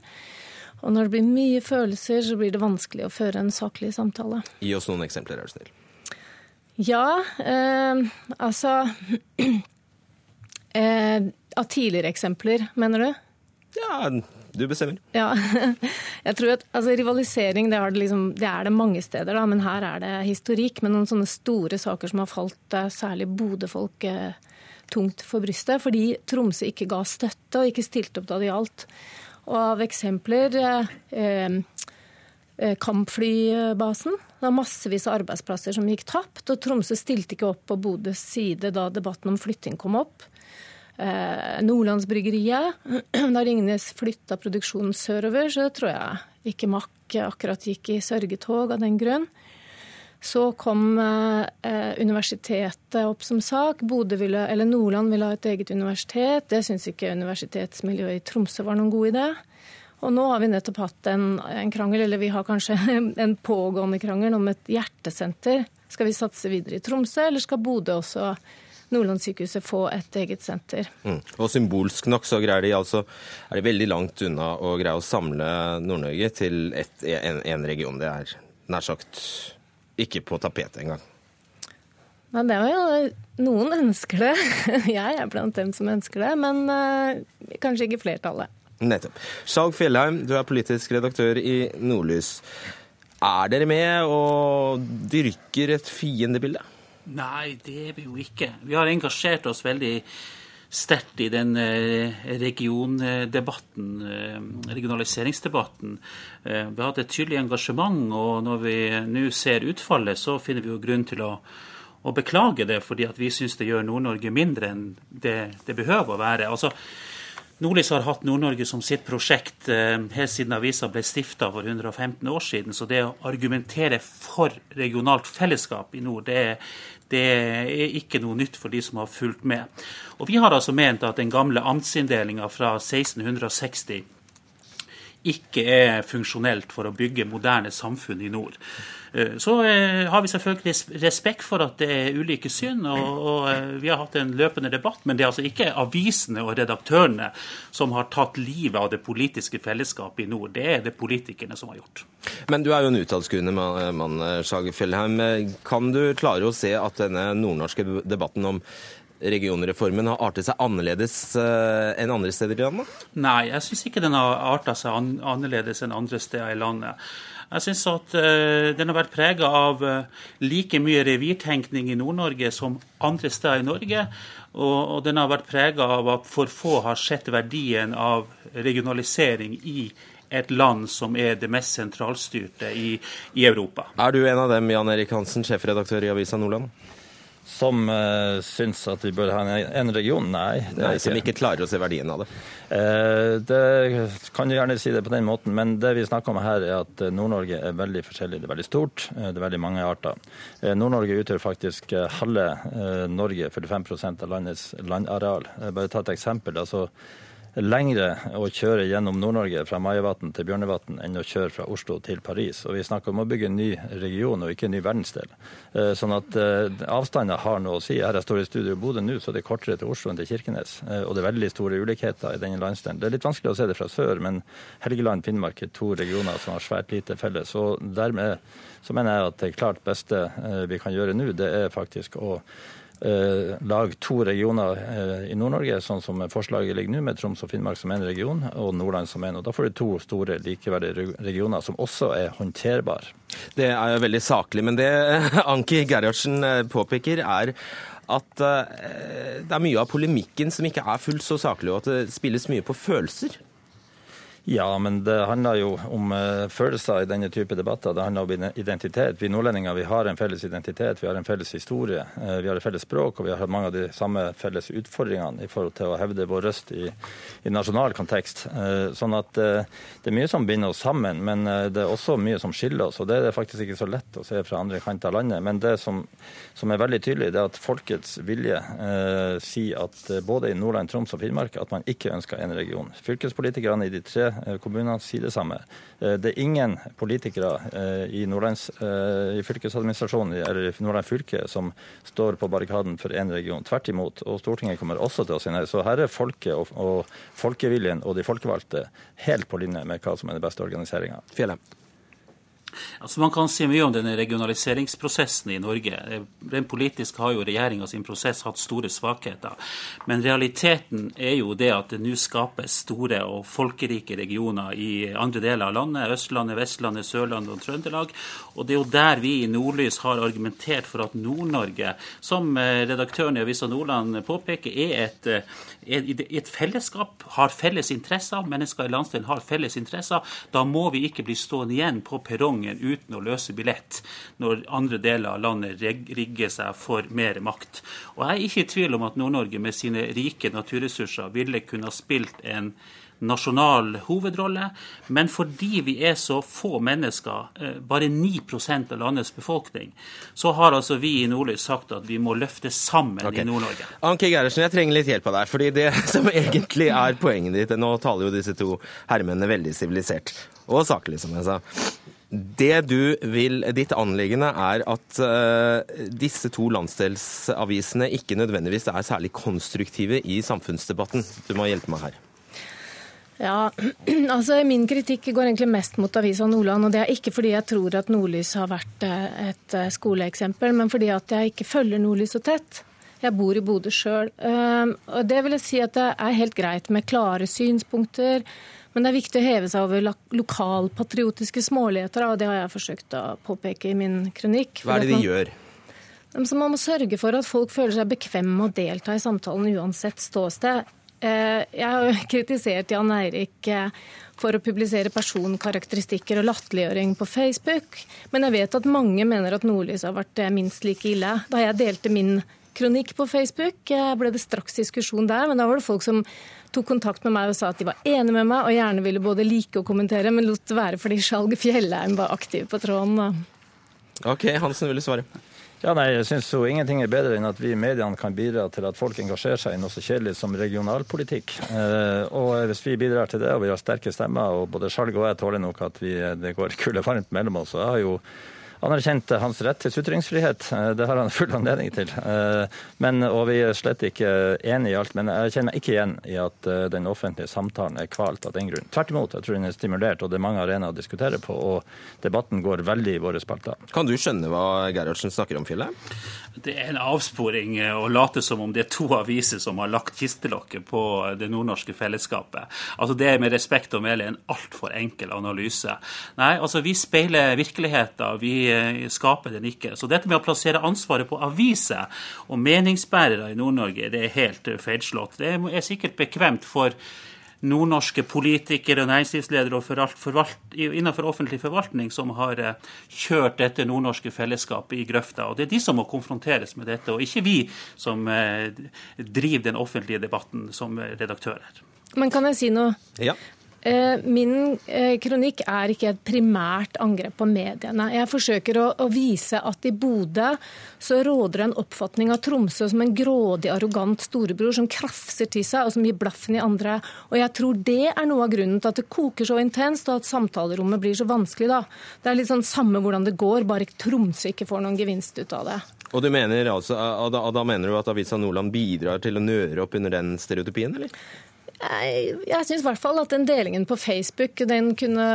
Og når det blir mye følelser, så blir det vanskelig å føre en saklig samtale. Gi oss noen eksempler, er du snill. Ja, eh, altså eh, Av tidligere eksempler, mener du? Ja, du bestemmer. Ja, jeg tror at altså, Rivalisering det, det, liksom, det, er det mange steder, da, men her er det historikk. med noen sånne store saker som har falt eh, særlig Bodø-folk eh, tungt for brystet. Fordi Tromsø ikke ga støtte og ikke stilte opp da det gjaldt. Og av eksempler eh, eh, kampflybasen. Det var massevis av arbeidsplasser som gikk tapt. Og Tromsø stilte ikke opp på Bodøs side da debatten om flytting kom opp. Eh, Nordlandsbryggeriet. Da Ringnes flytta produksjonen sørover, så tror jeg ikke Mack akkurat gikk i sørgetog av den grunn. Så kom eh, universitetet opp som sak. Ville, Nordland ville ha et eget universitet. Det syns ikke universitetsmiljøet i Tromsø var noen god idé. Og nå har vi nettopp hatt en, en, krangel, eller vi har kanskje en pågående krangel om et hjertesenter. Skal vi satse videre i Tromsø, eller skal Bodø også Nordlandssykehuset få et eget senter. Mm. Og Symbolsk nok så greier de altså, er de veldig langt unna å greie å samle Nord-Norge til et, en, en region. Det er nær sagt ikke på tapetet engang. Nei, det var jo Noen ønsker det. Jeg er blant dem som ønsker det, men uh, kanskje ikke flertallet. Nettopp. Skjalg Fjellheim, du er politisk redaktør i Nordlys. Er dere med og dyrker et fiendebilde? Nei, det er vi jo ikke. Vi har engasjert oss veldig sterkt i den eh, regiondebatten, eh, regionaliseringsdebatten. Eh, vi har hatt et tydelig engasjement, og når vi nå ser utfallet, så finner vi jo grunn til å, å beklage det, fordi vi syns det gjør Nord-Norge mindre enn det, det behøver å være. Altså, Nordlys har hatt Nord-Norge som sitt prosjekt helt siden avisa ble stifta for 115 år siden. Så det å argumentere for regionalt fellesskap i nord, det er, det er ikke noe nytt for de som har fulgt med. Og Vi har altså ment at den gamle amtsinndelinga fra 1660 ikke er funksjonelt for å bygge moderne samfunn i nord. Eh, så eh, har vi selvfølgelig respekt for at det er ulike syn, og, eh, vi har hatt en løpende debatt. Men det er altså ikke avisene og redaktørene som har tatt livet av det politiske fellesskapet i nord. Det er det politikerne som har gjort. Men du er jo en uttalelseskuende mann, Skjage Fjellheim. Kan du klare å se at denne nordnorske debatten om regionreformen har artet seg annerledes enn andre steder i landet? Nei, jeg syns ikke den har arta seg annerledes enn andre steder i landet. Jeg syns at uh, den har vært prega av uh, like mye revirtenkning i Nord-Norge som andre steder i Norge. Og den har vært prega av at for få har sett verdien av regionalisering i et land som er det mest sentralstyrte i, i Europa. Er du en av dem, Jan Erik Hansen, sjefredaktør i Avisa Nordland? Som uh, syns at vi bør ha en, en region. Nei. Nei som ikke klarer å se verdien av det? Uh, det kan du gjerne si det på den måten, men det vi snakker om her er at Nord-Norge er veldig forskjellig. Det er veldig stort, uh, det er veldig mange arter. Nord-Norge utgjør faktisk halve Norge, 45% av landets landareal. Bare ta et eksempel. altså lengre å kjøre gjennom Nord-Norge fra Majavatn til Bjørnevatn enn å kjøre fra Oslo til Paris. Og vi snakker om å bygge en ny region og ikke en ny verdensdel. Eh, sånn at eh, avstander har noe å si. Her jeg står i studio i Bodø nå, så det er kortere til Oslo enn til Kirkenes. Eh, og det er veldig store ulikheter i denne landsdelen. Det er litt vanskelig å se det fra sør, men Helgeland Finnmark er to regioner som har svært lite felles. Og dermed så mener jeg at det klart beste vi kan gjøre nå, det er faktisk å lage to regioner eh, i Nord-Norge, sånn som forslaget ligger nå, med Troms og Finnmark som en region, og Nordland som. Og Da får du to store likeverdige regioner som også er håndterbare. Det er jo veldig saklig, men det Anki Gerhardsen eh, påpeker, er at eh, det er mye av polemikken som ikke er fullt så saklig, og at det spilles mye på følelser. Ja, men det handler jo om uh, følelser i denne type debatter. Det handler om identitet. Vi nordlendinger vi har en felles identitet, vi har en felles historie, uh, vi har et felles språk, og vi har mange av de samme felles utfordringene i forhold til å hevde vår røst i, i nasjonal kontekst. Uh, sånn at det er mye som binder oss sammen, men det er også mye som skiller oss. Og det er faktisk ikke så lett å se fra andre kanter av landet. Men det som, som, er veldig tydelig, det er at folkets vilje sier at både i Nordland, Troms og Finnmark at man ikke ønsker en region. Fylkespolitikerne i de tre Eh, kommunene sier det samme. Eh, det er ingen politikere eh, i, Nordlands, i fylkesadministrasjonen eller i Nordland fylke som står på barrikaden for én region. Tvert imot. Og Stortinget kommer også til å si nei. Så her er folket og, og folkeviljen og de folkevalgte helt på linje med hva som er den beste organiseringa. Altså Man kan si mye om denne regionaliseringsprosessen i Norge. Rent politisk har jo regjeringa sin prosess hatt store svakheter. Men realiteten er jo det at det nå skapes store og folkerike regioner i andre deler av landet. Østlandet, Vestlandet, Sørlandet og Trøndelag. Og det er jo der vi i Nordlys har argumentert for at Nord-Norge, som eh, redaktøren i Avisa Nordland påpeker, er et, eh, er et fellesskap, har felles interesser. Mennesker i landsdelen har felles interesser. Da må vi ikke bli stående igjen på perrongen gangen uten å løse billett når andre deler av landet rigger seg for mer makt. Og Jeg er ikke i tvil om at Nord-Norge med sine rike naturressurser ville kunne ha spilt en nasjonal hovedrolle, men fordi vi er så få mennesker, eh, bare 9 av landets befolkning, så har altså vi i Nordlys sagt at vi må løfte sammen okay. i Nord-Norge. Anke Gerhardsen, jeg trenger litt hjelp av deg. fordi det som egentlig er poenget ditt Nå taler jo disse to hermene veldig sivilisert og saklig, som jeg sa. Det du vil, Ditt anliggende er at uh, disse to landsdelsavisene ikke nødvendigvis er særlig konstruktive i samfunnsdebatten. Du må hjelpe meg her. Ja, altså Min kritikk går egentlig mest mot Avisa Nordland. og Det er ikke fordi jeg tror at Nordlys har vært eh, et eh, skoleeksempel, men fordi at jeg ikke følger Nordlys så tett. Jeg bor i Bodø sjøl. Det vil jeg si at det er helt greit med klare synspunkter men det er viktig å heve seg over lokalpatriotiske småligheter, og det har jeg forsøkt å påpeke i min kronikk. Hva er det de man, gjør? Så man må sørge for at folk føler seg bekvemme med å delta i samtalen uansett ståsted. Eh, jeg har jo kritisert Jan Eirik eh, for å publisere personkarakteristikker og latterliggjøring på Facebook, men jeg vet at mange mener at Nordlys har vært eh, minst like ille. Da jeg delte min kronikk på Facebook, ble det straks diskusjon der, men da var det folk som tok kontakt med meg og sa at de var enige med meg og gjerne ville både like og kommentere, men lot det være fordi Skjalg Fjellheim var aktiv på tråden. Da. OK, Hansen vil svare. Ja, nei, jeg synes jo Ingenting er bedre enn at vi i mediene kan bidra til at folk engasjerer seg i noe så kjedelig som regionalpolitikk. Eh, og Hvis vi bidrar til det, og vi har sterke stemmer, og både Skjalg og jeg tåler nok at vi, det går kulde varmt mellom oss, og jeg har jo anerkjente hans rett til sutringsfrihet. Eh, det har han full anledning til. Eh, men, og vi er slett ikke enige i alt. Men jeg kjenner meg ikke igjen i at eh, den offentlige samtalen er kvalt av den grunn. Tvert imot, jeg tror den er stimulert, og det er mange arenaer å diskutere på. Og debatten går veldig i våre spalter. Kan du skjønne hva Gerhardsen snakker om, Fille? Det er en avsporing å late som om det er to aviser som har lagt kistelokket på det nordnorske fellesskapet. Altså Det er med respekt å melde en altfor enkel analyse. Nei, altså vi speiler virkeligheten. Vi skaper den ikke. Så dette med å plassere ansvaret på aviser og meningsbærere i Nord-Norge, det er helt feilslått. Det er sikkert bekvemt for nordnorske politikere og næringslivsledere og forvalt, forvalt, innenfor offentlig forvaltning som har eh, kjørt dette nordnorske fellesskapet i grøfta. Og Det er de som må konfronteres med dette, og ikke vi som eh, driver den offentlige debatten som redaktører. Men kan jeg si noe? Ja. Eh, min eh, kronikk er ikke et primært angrep på mediene. Jeg forsøker å, vise at i Bodø så råder en oppfatning av Tromsø som en grådig, arrogant storebror som krafser til seg og som gir blaffen i andre. Og jeg tror det er noe av grunnen til at det koker så intenst og at samtalerommet blir så vanskelig da. Det er litt sånn samme hvordan det går, bare Tromsø ikke får noen gevinst ut av det. Og mener altså, da, da mener du at Avisa Nordland bidrar til å nøre opp under den stereotypien, eller? Jeg, jeg syns i hvert fall at den delingen på Facebook den kunne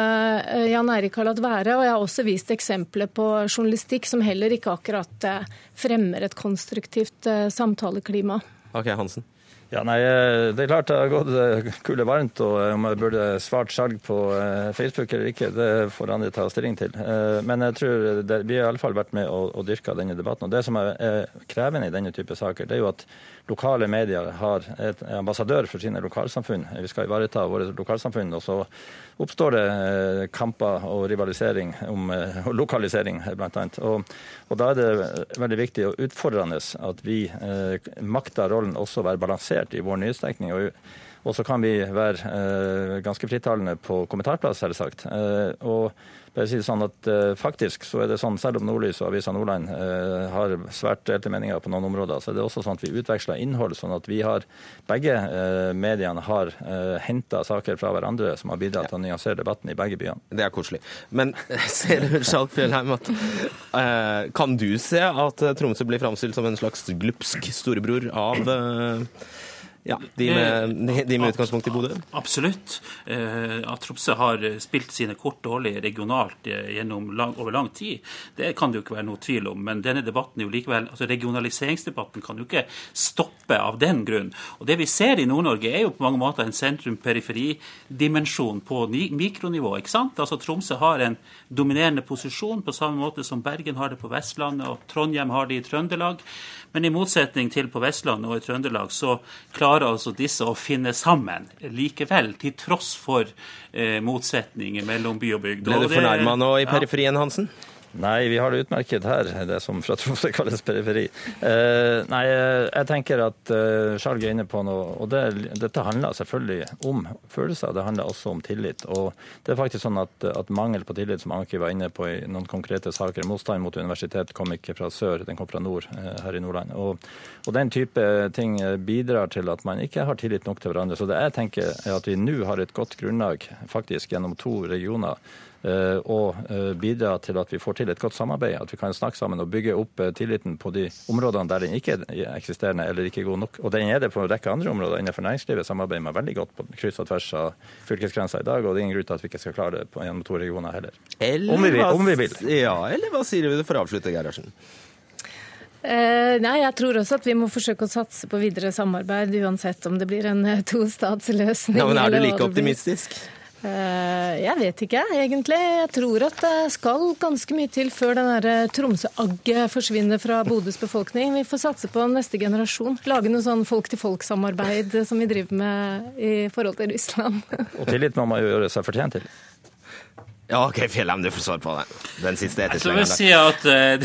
eh, Jan Erik ha latt være. Og jeg har også vist eksempler på journalistikk som heller ikke akkurat eh, fremmer et konstruktivt eh, samtaleklima. Ok, Hansen. Ja, nei, Det er klart det har gått kulevarmt, og om jeg burde svart salg på Facebook eller ikke, det får andre ta stilling til. Men jeg tror det, vi har i alle fall vært med og, og dyrka denne debatten. Og Det som er krevende i denne type saker, det er jo at lokale medier har et ambassadør for sine lokalsamfunn. Vi skal ivareta våre lokalsamfunn. Og så oppstår det eh, kamper og rivalisering om eh, og lokalisering, bl.a. Og, og da er det veldig viktig og utfordrende at vi eh, makter rollen også å være balansert i vår nyhetsdekning. Og så kan vi være eh, ganske frittalende på kommentarplass, selvsagt. Eh, og bare si det sånn at eh, Faktisk så er det sånn, selv om Nordlys og Avisa Nordland uh, har svært delte meninger på noen områder, så er det også sånn at vi utveksler innhold, sånn at vi har begge uh, mediene har eh, henta saker fra hverandre som har bidratt til å nyansere debatten i begge byene. Det er koselig. Men ser du, Sjalkfjellheim, at kan du se at Tromsø blir framstilt som en slags glupsk storebror av ja, De med, de med utgangspunkt i Bodø? Absolutt. Eh, at Tromsø har spilt sine kort dårlig regionalt eh, lang, over lang tid, det kan det jo ikke være noe tvil om. Men denne debatten jo likevel, altså regionaliseringsdebatten kan jo ikke stoppe av den grunn. Og Det vi ser i Nord-Norge, er jo på mange måter en sentrum-periferi-dimensjon på mikronivå. ikke sant? Altså Tromsø har en dominerende posisjon på samme måte som Bergen har det på Vestlandet og Trondheim har det i Trøndelag. Men i motsetning til på Vestlandet og i Trøndelag, så klarer altså disse å finne sammen likevel, til tross for eh, motsetninger mellom by og bygd. Ble du fornærma nå i periferien, Hansen? Nei, vi har det utmerket her, det som fra Tromsø kalles periferi. Eh, nei, jeg tenker at eh, Skjalg er inne på noe, og det, dette handler selvfølgelig om følelser. Det handler også om tillit. Og det er faktisk sånn at, at mangel på tillit, som Anki var inne på i noen konkrete saker, motstand mot universitet kom ikke fra sør, den kom fra nord eh, her i Nordland. Og, og, den type ting bidrar til at man ikke har tillit nok til hverandre. Så det jeg tenker er at vi nå har et godt grunnlag, faktisk gjennom to regioner Eh, og eh, bidra til at vi får til et godt samarbeid. At vi kan snakke sammen og bygge opp eh, tilliten på de områdene der den ikke er eksisterende eller ikke er god nok. Og den er det på en rekke andre områder. Innenfor næringslivet samarbeider man veldig godt på kryss og tvers av fylkesgrensa i dag, og det er ingen grunn til at vi ikke skal klare det på gjennom to regioner heller. Eller, om, vi vil, om vi vil. Ja, eller hva sier du for å avslutte, Gerhardsen? Eh, nei, Jeg tror også at vi må forsøke å satse på videre samarbeid, uansett om det blir en tostatsløsning. Ja, men Er du like optimistisk? Eh, jeg vet ikke, egentlig. Jeg tror at det skal ganske mye til før den Tromsø-agget forsvinner fra Bodøs befolkning. Vi får satse på neste generasjon. Lage noe sånn folk-til-folk-samarbeid som vi driver med i forhold til Russland. Og tillit må man jo gjøre seg fortjent til. Ja, OK, Fjellheim, du får svar på det. Den siste vil si at uh,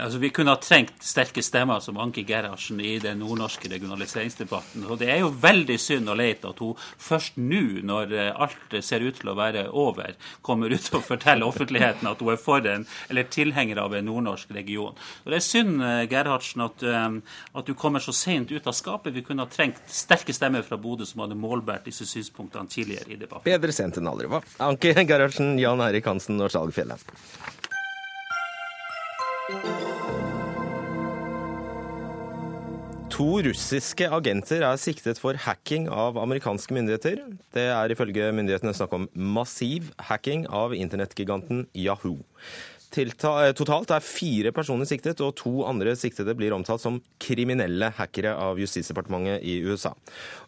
altså, vi kunne ha trengt sterke stemmer som Anki Gerhardsen i den nordnorske regionaliseringsdebatten. Og det er jo veldig synd å lete at hun først nå, når eh, alt ser ut til å være over, kommer ut og forteller offentligheten at hun er for en, eller tilhenger av en nordnorsk region. Og Det er synd, Gerhardsen, at, um, at du kommer så sent ut av skapet. Vi kunne ha trengt sterke stemmer fra Bodø som hadde målbært disse synspunktene tidligere i debatten. Bedre sent enn aldri. Hva? Anke Gerhardsen, Jan Erik Hansen og Skjalg Fjellheim. To russiske agenter er siktet for hacking av amerikanske myndigheter. Det er ifølge myndighetene snakk om massiv hacking av internettgiganten Yahoo. Eh, totalt er fire personer siktet, og to andre siktede blir omtalt som kriminelle hackere av Justisdepartementet i USA.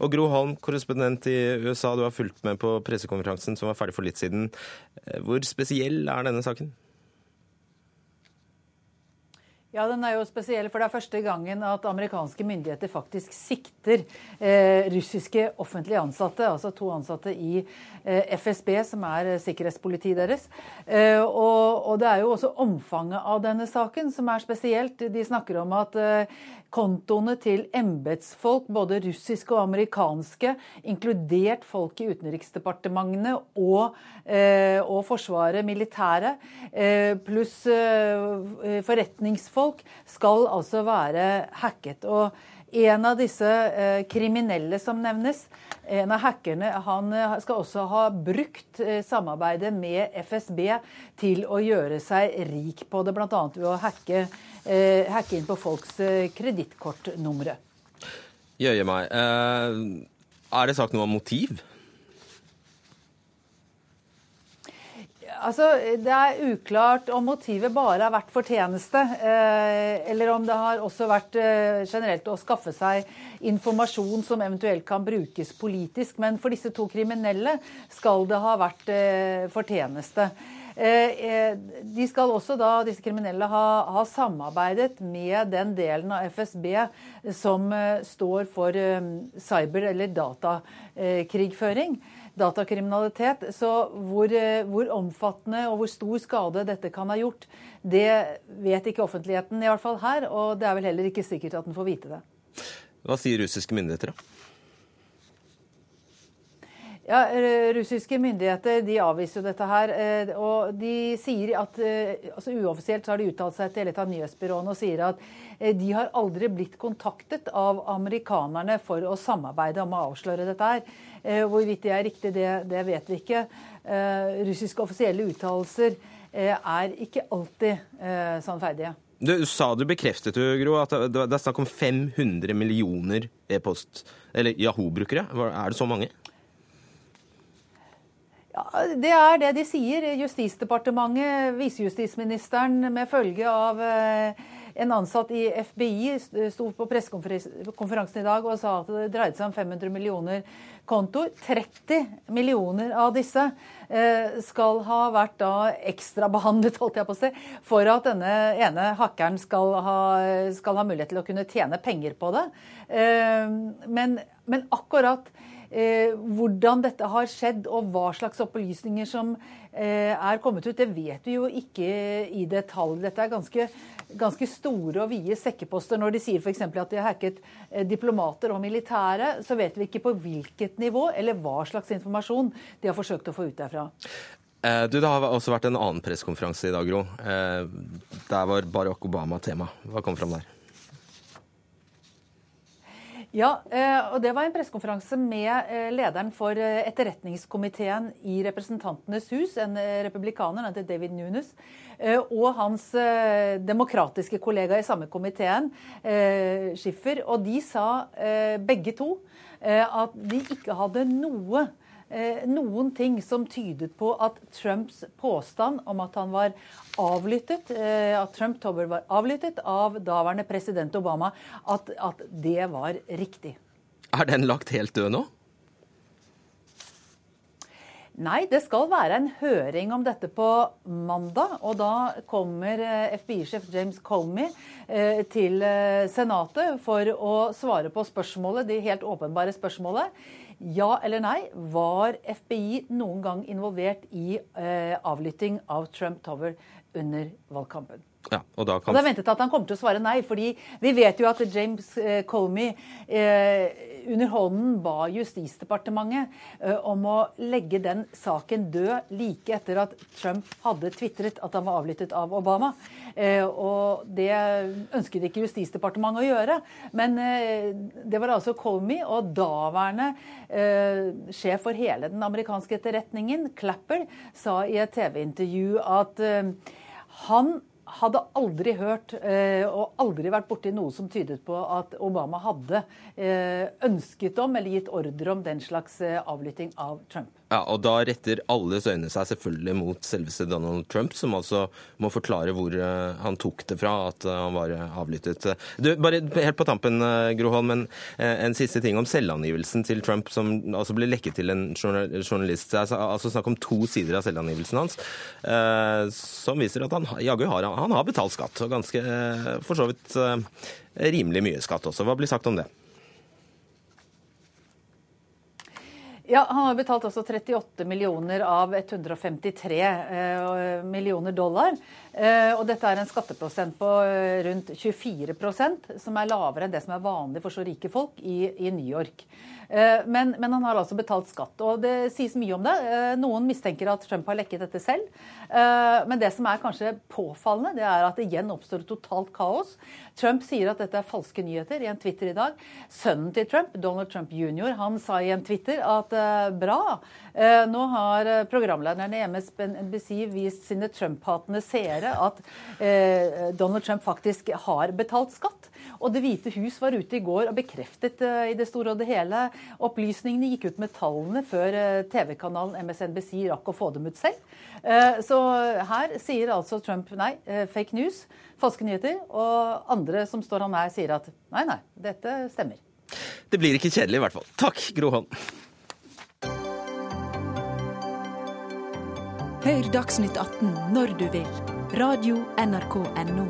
Og Gro Holm, korrespondent i USA, du har fulgt med på pressekonferansen som var ferdig for litt siden. Eh, hvor spesiell er denne saken? Ja, den er jo spesiell, for det er første gangen at amerikanske myndigheter faktisk sikter eh, russiske offentlige ansatte, altså to ansatte i eh, FSB, som er eh, sikkerhetspolitiet deres. Eh, og, og, det er jo også omfanget av denne saken som er spesielt. De snakker om at eh, kontoene til embetsfolk, både russiske og amerikanske, inkludert folk i utenriksdepartementene og, eh, og Forsvaret, militæret, pluss eh, forretningsfolk, skal altså være hacket. Og en av disse kriminelle som nevnes, en av hackerne, han skal også ha brukt samarbeidet med FSB til å gjøre seg rik på det, bl.a. ved å hacke eh, hacke inn på folks eh, kredittkortnumre. Jøye meg. Eh, er det sagt noe om motiv? Altså, Det er uklart om motivet bare har vært fortjeneste, eh, eller om det har også vært eh, generelt å skaffe seg informasjon som eventuelt kan brukes politisk. Men for disse to kriminelle skal det ha vært eh, fortjeneste. De skal også da, disse kriminelle ha, ha samarbeidet med den delen av FSB som står for cyber- eller datakrigføring datakriminalitet. Så hvor, hvor, omfattende og hvor stor skade dette kan ha gjort, det vet ikke offentligheten, i hvert fall her. Og det er vel heller ikke sikkert at den får vite det. Hva sier russiske myndigheter, da? Ja, Russiske myndigheter de avviser jo dette her. Eh, og de sier at eh, altså Uoffisielt så har de uttalt seg til et av nyhetsbyråene og sier at eh, de har aldri blitt kontaktet av amerikanerne for å samarbeide om å avsløre dette her. Hvorvidt det er riktig, det, det vet vi ikke. Russiske offisielle uttalelser er ikke alltid sannferdige. Du sa du bekreftet du, Gro, at det er snakk om 500 millioner e-post, eller Yahoo-brukere. Er det så mange? Ja, Det er det de sier. Justisdepartementet, visejustisministeren med følge av eh, en ansatt i FBI sto på pressekonferansen i dag og sa at det dreide seg om 500 millioner kontoer. 30 millioner av disse eh, skal ha vært da ekstrabehandlet si, for at denne ene hackeren skal ha, skal ha mulighet til å kunne tjene penger på det. Eh, men, men akkurat Eh, hvordan dette har skjedd og hva slags opplysninger som er kommet ut, det vet vi jo ikke i detalj. Dette er ganske, ganske store og vide sekkeposter. Når de sier f.eks. at de har hacket eh, diplomater og militære, så vet vi ikke på hvilket nivå eller hva slags informasjon de har forsøkt å få ut derfra. Du, Det har også vært en annen pressekonferanse i dag, Gro. Der var Barack Obama tema. Hva kom fram der? Ja, eh, og det var en pressekonferanse med eh, lederen for eh, etterretningskomiteen i Representantenes hus, en republikaner, han heter David Nunes, og hans demokratiske kollega i samme komiteen, Schiffer. Og de sa begge to at de ikke hadde noe noen ting som tydet på at Trumps påstand om at han var avlyttet, eh, at Trump Tower var avlyttet av daværende president Obama, at, at det var riktig. Er den lagt helt død nå? Nei, det skal være en høring om dette på mandag. Og da kommer eh, FBI-sjef James Comey til Senatet for å svare på spørsmålet, det helt åpenbare spørsmålet. Ja eller nei, var FBI noen gang involvert i eh, avlytting av Trump Tower under valgkampen? Ja, og da kan... Og Det er ventet at han kommer til å svare nei, fordi vi vet jo at James Colmey Comey eh, under hånden ba Justisdepartementet eh, om å legge den saken død like etter at Trump hadde tvitret at han var avlyttet av Obama. Eh, og det ønsket ikke Justisdepartementet å gjøre. Men eh, det var altså Comey og daværende sjef for hele den amerikanske etterretningen, Clapper, sa i et TV-intervju at han hadde aldri hørt eh, og aldri vært borti noe som tydet på at Obama hadde eh, ønsket om eller gitt ordre om den slags eh, avlytting av Trump. Ja, og Da retter alles øyne seg selvfølgelig mot selveste Donald Trump, som altså må forklare hvor uh, han tok det fra at uh, han var avlyttet. Du, bare helt på tampen, Groholm, men en siste ting om selvangivelsen til Trump, som altså ble lekket til en journalist. Er altså snakk om to sider av selvangivelsen hans, som viser at han jaggu har, han har betalt skatt, og ganske for så vidt rimelig mye skatt også. Hva blir sagt om det? Ja, Han har betalt også 38 millioner av 153 eh, millioner dollar. Eh, og dette er en skatteprosent på eh, rundt 24% som er lavere enn det som er vanlig for så rike folk i, i New York. Men, men, han har altså betalt skatt. Og det sies mye om det. Noen mistenker at Trump har lekket dette selv. Men det som er kanskje påfallende, det er at det igjen oppstår totalt kaos. Trump sier at dette er falske nyheter i en Twitter i dag. Sønnen til Trump, Donald Trump jr., han sa i en Twitter at bra, nå har programlederen i MSNBC vist sine Trump-hatende seere at Donald Trump faktisk har betalt skatt. Og Det hvite hus var ute i går og bekreftet i det store og det hele Opplysningene gikk ut med tallene før eh, TV-kanalen MSNBC rakk å få dem ut selv. Eh, så her sier altså Trump nei, eh, fake news, falske nyheter. Og andre som står han nær, sier at nei, nei, dette stemmer. Det blir ikke kjedelig i hvert fall. Takk, Gro Holm. Hør Dagsnytt 18 når du vil. Radio NRK Radio.nrk.no.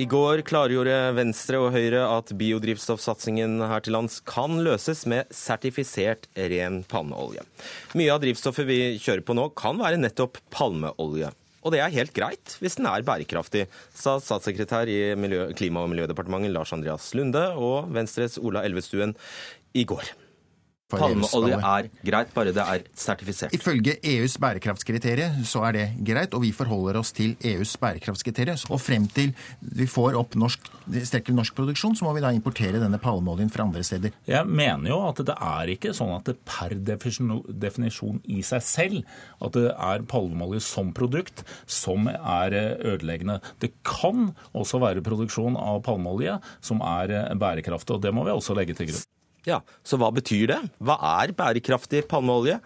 I går klargjorde Venstre og Høyre at biodrivstoffsatsingen her til lands kan løses med sertifisert ren palmeolje. Mye av drivstoffet vi kjører på nå kan være nettopp palmeolje. Og det er helt greit hvis den er bærekraftig, sa statssekretær i Klima- og miljødepartementet Lars Andreas Lunde og Venstres Ola Elvestuen i går. Palmeolje er greit, bare det er sertifisert. Ifølge EUs bærekraftskriterier så er det greit, og vi forholder oss til EUs bærekraftskriterier. Og frem til vi får opp norsk, norsk produksjon, så må vi da importere denne palmeoljen fra andre steder. Jeg mener jo at det er ikke sånn at det per definisjon i seg selv at det er palmeolje som produkt som er ødeleggende. Det kan også være produksjon av palmeolje som er bærekraftig, og det må vi også legge til grunn. Ja, Så hva betyr det? Hva er bærekraftig palmeolje?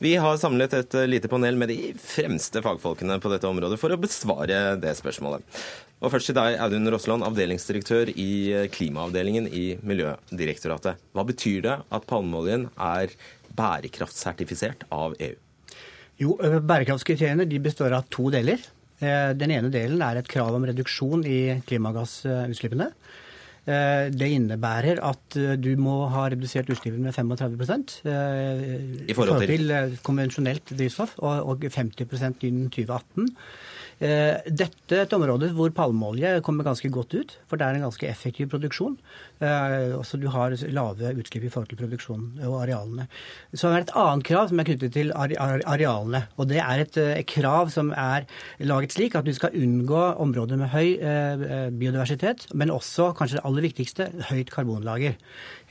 Vi har samlet et lite panel med de fremste fagfolkene på dette området for å besvare det spørsmålet. Og Først til deg, Audun Rossland, avdelingsdirektør i klimaavdelingen i Miljødirektoratet. Hva betyr det at palmeoljen er bærekraftsertifisert av EU? Jo, Bærekraftskriteriene består av to deler. Eh, den ene delen er et krav om reduksjon i klimagassutslippene. Eh, det innebærer at eh, du må ha redusert utslippene med 35 eh, I forhold til, til konvensjonelt drivstoff, og 50% innen 2018. Eh, dette er et område hvor palmeolje kommer ganske godt ut, for det er en ganske effektiv produksjon. Eh, også du har lave utslipp i forhold til produksjonen og arealene. Så det er et annet krav som er knyttet til arealene. Og det er et eh, krav som er laget slik at du skal unngå områder med høy biodiversitet, men også, kanskje det aller viktigste, høyt karbonlager.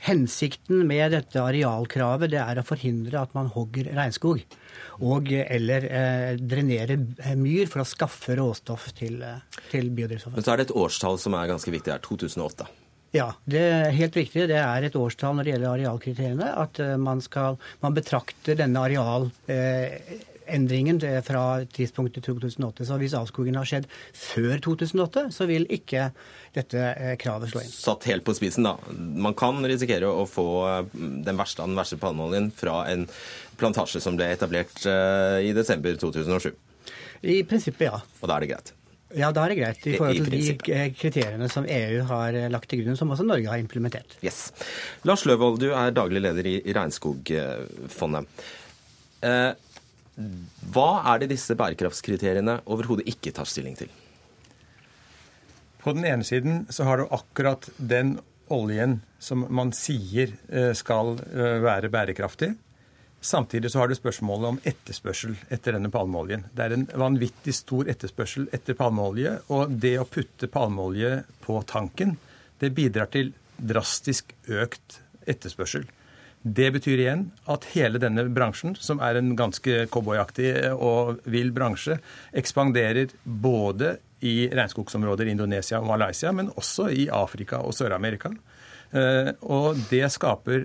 Hensikten med dette arealkravet det er å forhindre at man hogger regnskog og eller eh, drenere myr for å skaffe råstoff til, eh, til biodrivstoffet. Men så er det et årstall som er ganske viktig her, 2008. Ja, det er helt riktig. Det er et årstall når det gjelder arealkriteriene. At eh, man, skal, man betrakter denne areal... Eh, endringen fra tidspunktet 2008. Så hvis avskogingen har skjedd før 2008, så vil ikke dette eh, kravet slå inn. Satt helt på spisen, da. Man kan risikere å få den verste av den verste palmeoljen fra en plantasje som ble etablert eh, i desember 2007. I prinsippet, ja. Og da er det greit? Ja, da er det greit. I forhold til de eh, kriteriene som EU har eh, lagt til grunn, som også Norge har implementert. Yes. Lars Løvold, du er daglig leder i Regnskogfondet. Hva er det disse bærekraftskriteriene overhodet ikke tar stilling til? På den ene siden så har du akkurat den oljen som man sier skal være bærekraftig. Samtidig så har du spørsmålet om etterspørsel etter denne palmeoljen. Det er en vanvittig stor etterspørsel etter palmeolje, og det å putte palmeolje på tanken, det bidrar til drastisk økt etterspørsel. Det betyr igjen at hele denne bransjen, som er en ganske cowboyaktig og vill bransje, ekspanderer både i regnskogsområder i Indonesia og Malaysia, men også i Afrika og Sør-Amerika. Eh, og det skaper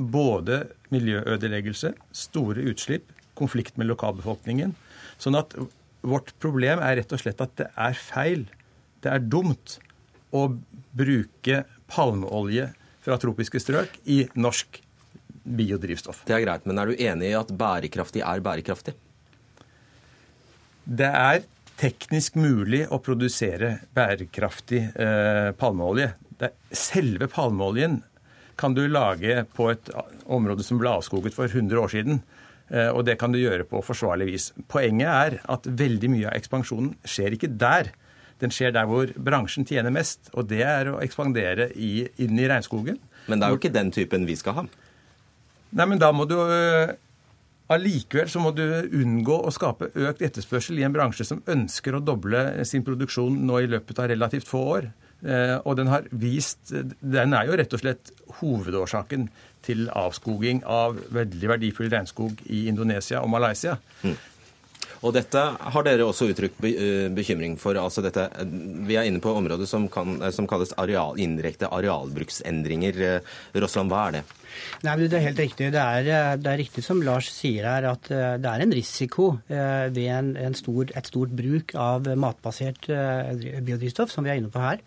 både miljøødeleggelse, store utslipp, konflikt med lokalbefolkningen. Sånn at vårt problem er rett og slett at det er feil, det er dumt, å bruke palmeolje fra tropiske strøk i norsk biodrivstoff. Det er greit, men er du enig i at bærekraftig er bærekraftig? Det er teknisk mulig å produsere bærekraftig eh, palmeolje. Det, selve palmeoljen kan du lage på et område som ble avskoget for 100 år siden. Eh, og det kan du gjøre på forsvarlig vis. Poenget er at veldig mye av ekspansjonen skjer ikke der. Den skjer der hvor bransjen tjener mest, og det er å ekspandere i, inn i regnskogen. Men det er jo ikke den typen vi skal ha. Nei, men da må du eh, Allikevel så må du unngå å skape økt etterspørsel i en bransje som ønsker å doble sin produksjon nå i løpet av relativt få år. Eh, og den har vist Den er jo rett og slett hovedårsaken til avskoging av veldig verdifull regnskog i Indonesia og Malaysia. Mm. Og dette har dere også uttrykt eh, bekymring for. altså dette, Vi er inne på området som, kan, som kalles areal, indirekte arealbruksendringer. Rossland, hva er det? Nei, men Det er helt riktig. Det er, eh, det er, riktig som Lars sier her, at eh, det er en risiko eh, ved en, en stor, et stort bruk av matbasert biodrivstoff, som vi er inne på her.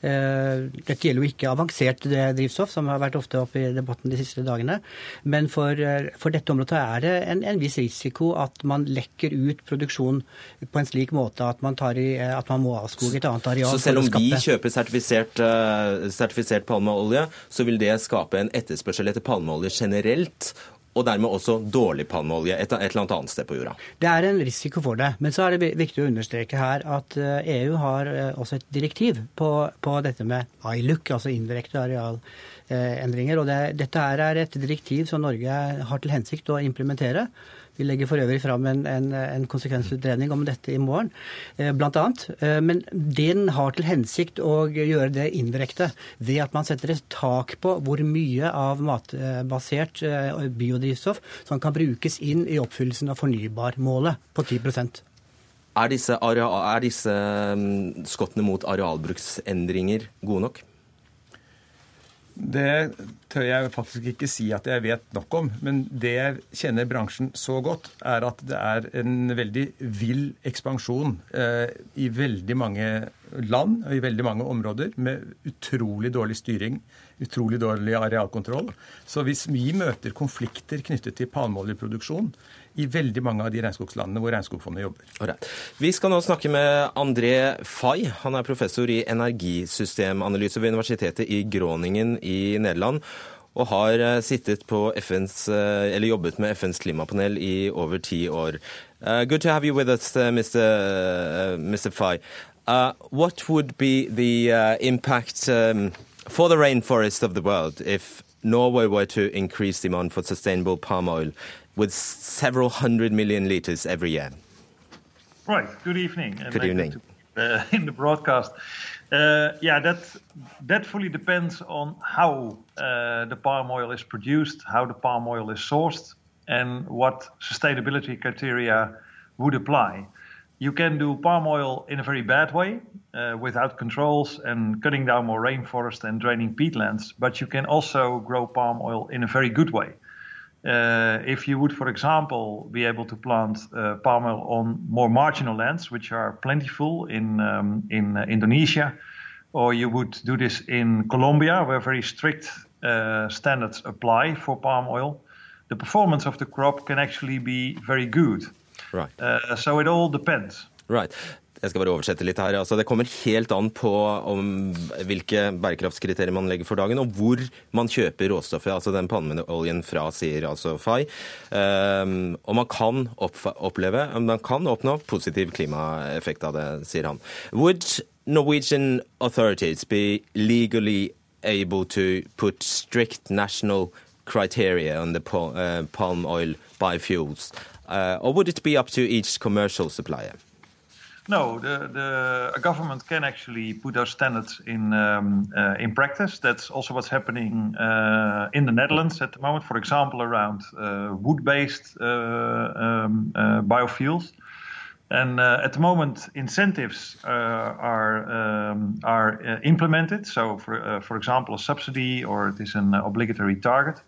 Dette gjelder jo ikke avansert drivstoff, som har vært ofte oppe i debatten de siste dagene. Men for, for dette området er det en, en, viss risiko at man lekker ut produksjon på en slik måte at man, tar i, at man må avskoge et annet areal. Så selv om vi kjøper sertifisert, sertifisert palmeolje, så vil det skape en etterspørsel etter palmeolje generelt, og dermed også dårlig palmeolje et, et, eller annet sted på jorda. Det er en risiko for det. Men så er det viktig å understreke her at EU eh, e har eh, også et direktiv på, på dette med ILUC, altså indirekte arealendringer. Og det, dette er et direktiv som Norge har til hensikt å implementere. Vi legger for øvrig fram en, en, en konsekvensutredning om dette i morgen, eh, bl.a. Eh, men den har til hensikt å gjøre det indirekte ved at man setter et tak på hvor mye av matbasert eh, biodrivstoff som kan brukes inn i oppfyllelsen av fornybarmålet på 10% er disse, er disse mm, skottene mot arealbruksendringer gode nok? Det tør jeg faktisk ikke si at jeg vet nok om. Men det jeg kjenner bransjen så godt, er at det er en veldig vill ekspansjon eh, i veldig mange land og i veldig mange områder med utrolig dårlig styring, utrolig dårlig arealkontroll. Så hvis vi møter konflikter knyttet til palmeoljeproduksjon, i veldig mange av de regnskogslandene hvor Regnskogfondet jobber. Right. Vi skal nå snakke med André Fay. Han er professor i energisystemanalyse ved Universitetet i Groningen i Nederland. Og har eh, FNs, eh, jobbet med FNs klimapanel i over ti år. Uh, good to have you with us, uh, Mr. Uh, Mr. Fay. what would be the impact um, for the rainforest of the world if Norway were to increase demand for sustainable palm oil with several hundred million liters every year. Right. Good evening. Good evening. To, uh, in the broadcast. Uh, yeah, that that fully depends on how uh, the palm oil is produced, how the palm oil is sourced, and what sustainability criteria would apply. You can do palm oil in a very bad way, uh, without controls and cutting down more rainforest and draining peatlands, but you can also grow palm oil in a very good way. Uh, if you would, for example, be able to plant uh, palm oil on more marginal lands, which are plentiful in um, in uh, Indonesia, or you would do this in Colombia, where very strict uh, standards apply for palm oil, the performance of the crop can actually be very good. Right. So it all depends. Right. Jeg skal bare oversette litt her. Altså, det kommer helt an på hvilke bærekraftskriterier man legger for dagen, og hvor man kjøper råstoffet, altså den palmeoljen fra, sier altså Fay. Um, og man kan oppleve, man kan oppnå positiv klimaeffekt av det, sier han. Would Norwegian authorities be legally able to put strict national criteria on the uh, palm oil biofuels, uh, or would it be up to each commercial supplier? No, the, the government can actually put those standards in um, uh, in practice. That's also what's happening uh, in the Netherlands at the moment. For example, around uh, wood-based uh, um, uh, biofuels. And uh, at the moment, incentives are um, are implemented. So, for for example, a subsidy or it is an obligatory target.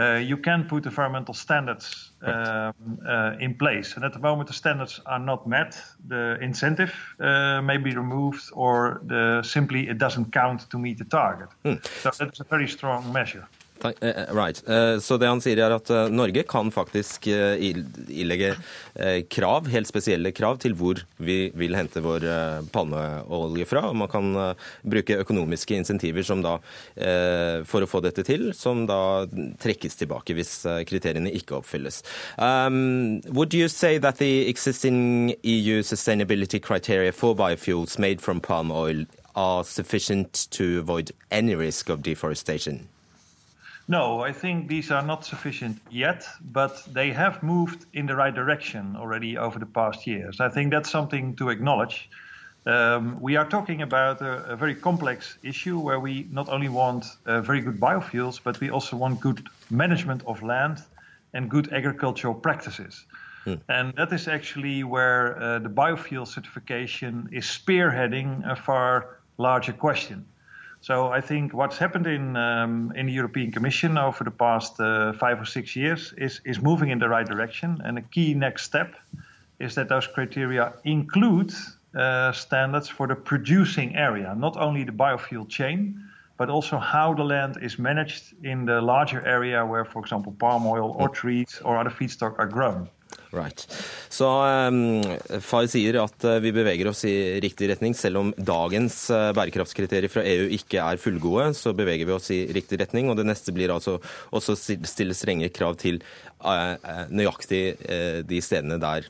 Uh, you can put environmental standards um, uh, in place. And at the moment, the standards are not met. The incentive may be removed, or the, simply it doesn't count to meet the target. Hmm. So that's a very strong measure. Eh, right. Eh, så det han sier er at eh, Norge kan faktisk ilegge krav, helt spesielle krav til hvor vi vil hente vår palmeolje fra. Man kan bruke økonomiske insentiver da, for å få dette til, som da trekkes tilbake hvis kriteriene ikke oppfylles. Um, would you say that the existing EU sustainability criteria for biofuels made from palm oil are sufficient to avoid any risk of deforestation? No, I think these are not sufficient yet, but they have moved in the right direction already over the past years. I think that's something to acknowledge. Um, we are talking about a, a, very complex issue where we not only want uh, very good biofuels, but we also want good management of land and good agricultural practices. Hmm. And that is actually where uh, the biofuel certification is spearheading a far larger question. So I think what's happened in um, in the European Commission over the past uh, five or six years is is moving in the right direction. And a key next step is that those criteria include uh, standards for the producing area, not only the biofuel chain, but also how the land is managed in the larger area where, for example, palm oil or trees or other feedstock are grown. Right. Så um, Far sier at uh, vi beveger oss i riktig retning. Selv om dagens uh, bærekraftskriterier fra EU ikke er fullgode, så beveger vi oss i riktig retning. Og det neste blir altså også stille strenge krav til uh, nøyaktig de stedene der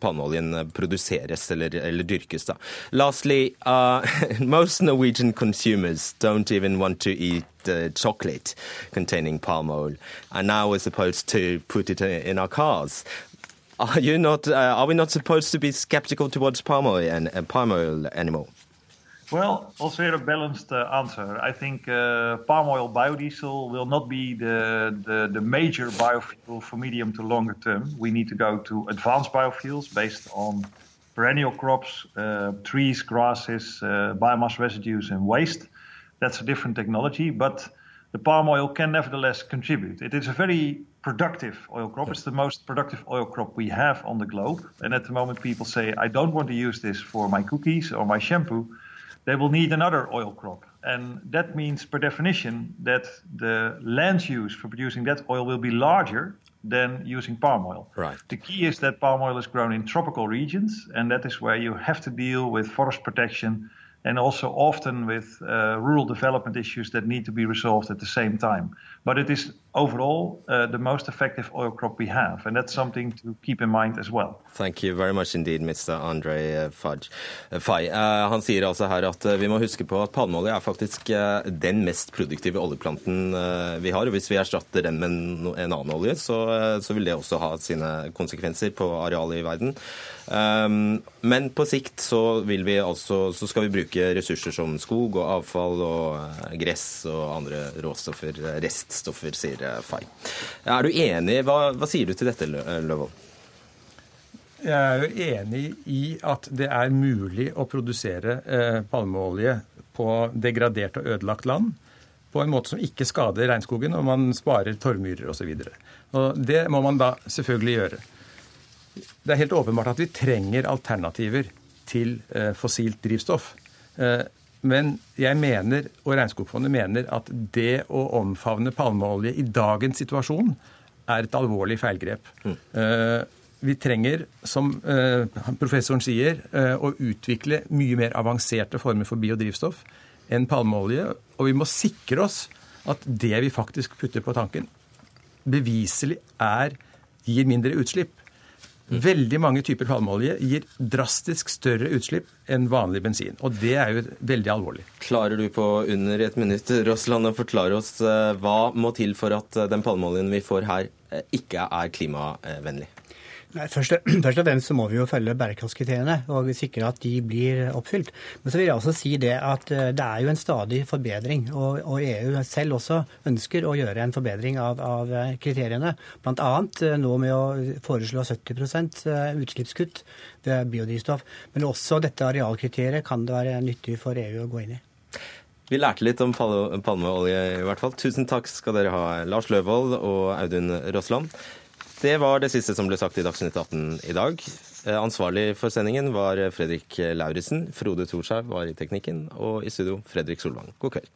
palmeoljen produseres eller, eller, dyrkes. Da. Lastly, uh, most Norwegian consumers don't even want to eat uh, chocolate containing palm oil, and now we're supposed to put it in our cars. Are you not? Uh, are we not supposed to be skeptical towards palm oil and uh, palm oil anymore? Well, also here a balanced uh, answer. I think uh, palm oil biodiesel will not be the, the, the, major biofuel for medium to longer term. We need to go to advanced biofuels based on perennial crops, uh, trees, grasses, uh, biomass residues, and waste. That's a different technology, but the palm oil can nevertheless contribute. It is a very productive oil crop. It's the most productive oil crop we have on the globe. And at the moment, people say, I don't want to use this for my cookies or my shampoo. They will need another oil crop. And that means, per definition, that the land use for producing that oil will be larger than using palm oil. Right. The key is that palm oil is grown in tropical regions, and that is where you have to deal with forest protection and also often with uh, rural development issues that need to be resolved at the same time. But it is overall uh, the most effective oil crop we have, and that's something to keep in mind as well. Thank you very much indeed, Mr. Andre Fudge. Uh, Fay. Uh, han sier altså her at uh, vi må huske på at palmeolje er faktisk uh, den mest produktive oljeplanten vi har. og Hvis vi erstatter den med en annen olje, så, så vil det også ha sine konsekvenser på arealet i verden. Um, men på sikt så, vi altså, så, skal vi bruke ressurser som skog og avfall og uh, gress og andre råstoffer, eh, reststoffer, sier uh, Fay. Er du enig? Hva, hva sier du til dette, Løvold? Jeg er jo enig i at det er mulig å produsere eh, palmeolje på degradert og ødelagt land på en måte som ikke skader regnskogen, og man sparer torvmyrer osv. Det må man da selvfølgelig gjøre. Det er helt åpenbart at vi trenger alternativer til eh, fossilt drivstoff. Eh, men jeg mener, og Regnskogfondet mener, at det å omfavne palmeolje i dagens situasjon er et alvorlig feilgrep. Mm. Eh, vi trenger, som professoren sier, å utvikle mye mer avanserte former for biodrivstoff enn palmeolje. Og vi må sikre oss at det vi faktisk putter på tanken, beviselig er, gir mindre utslipp. Veldig mange typer palmeolje gir drastisk større utslipp enn vanlig bensin. Og det er jo veldig alvorlig. Klarer du på under et minutt Rosland, å forklare oss eh, hva må til for at eh, den palmeoljen vi får her, eh, ikke er klimavennlig? Nei, først, først, og fremst så må vi jo følge bærekraftskriteriene og sikre at de blir oppfylt. Men så vil jeg også si det at eh, det er jo en stadig forbedring. Og, og EU selv også ønsker å gjøre en forbedring av, av kriteriene. Bl.a. Eh, nå med å foreslå 70 eh, utslippskutt ved biodrivstoff. Men også dette arealkriteriet kan det være nyttig for EU å gå inn i. Vi lærte litt om palmeolje i hvert fall. Tusen takk skal dere ha, Lars Løvold og Audun Rossland. Det var det siste som ble sagt i Dagsnytt 18 i dag. Eh, ansvarlig for sendingen var Fredrik Lauritzen. Frode Thorshaug var i teknikken, og i studio Fredrik Solvang. God kveld.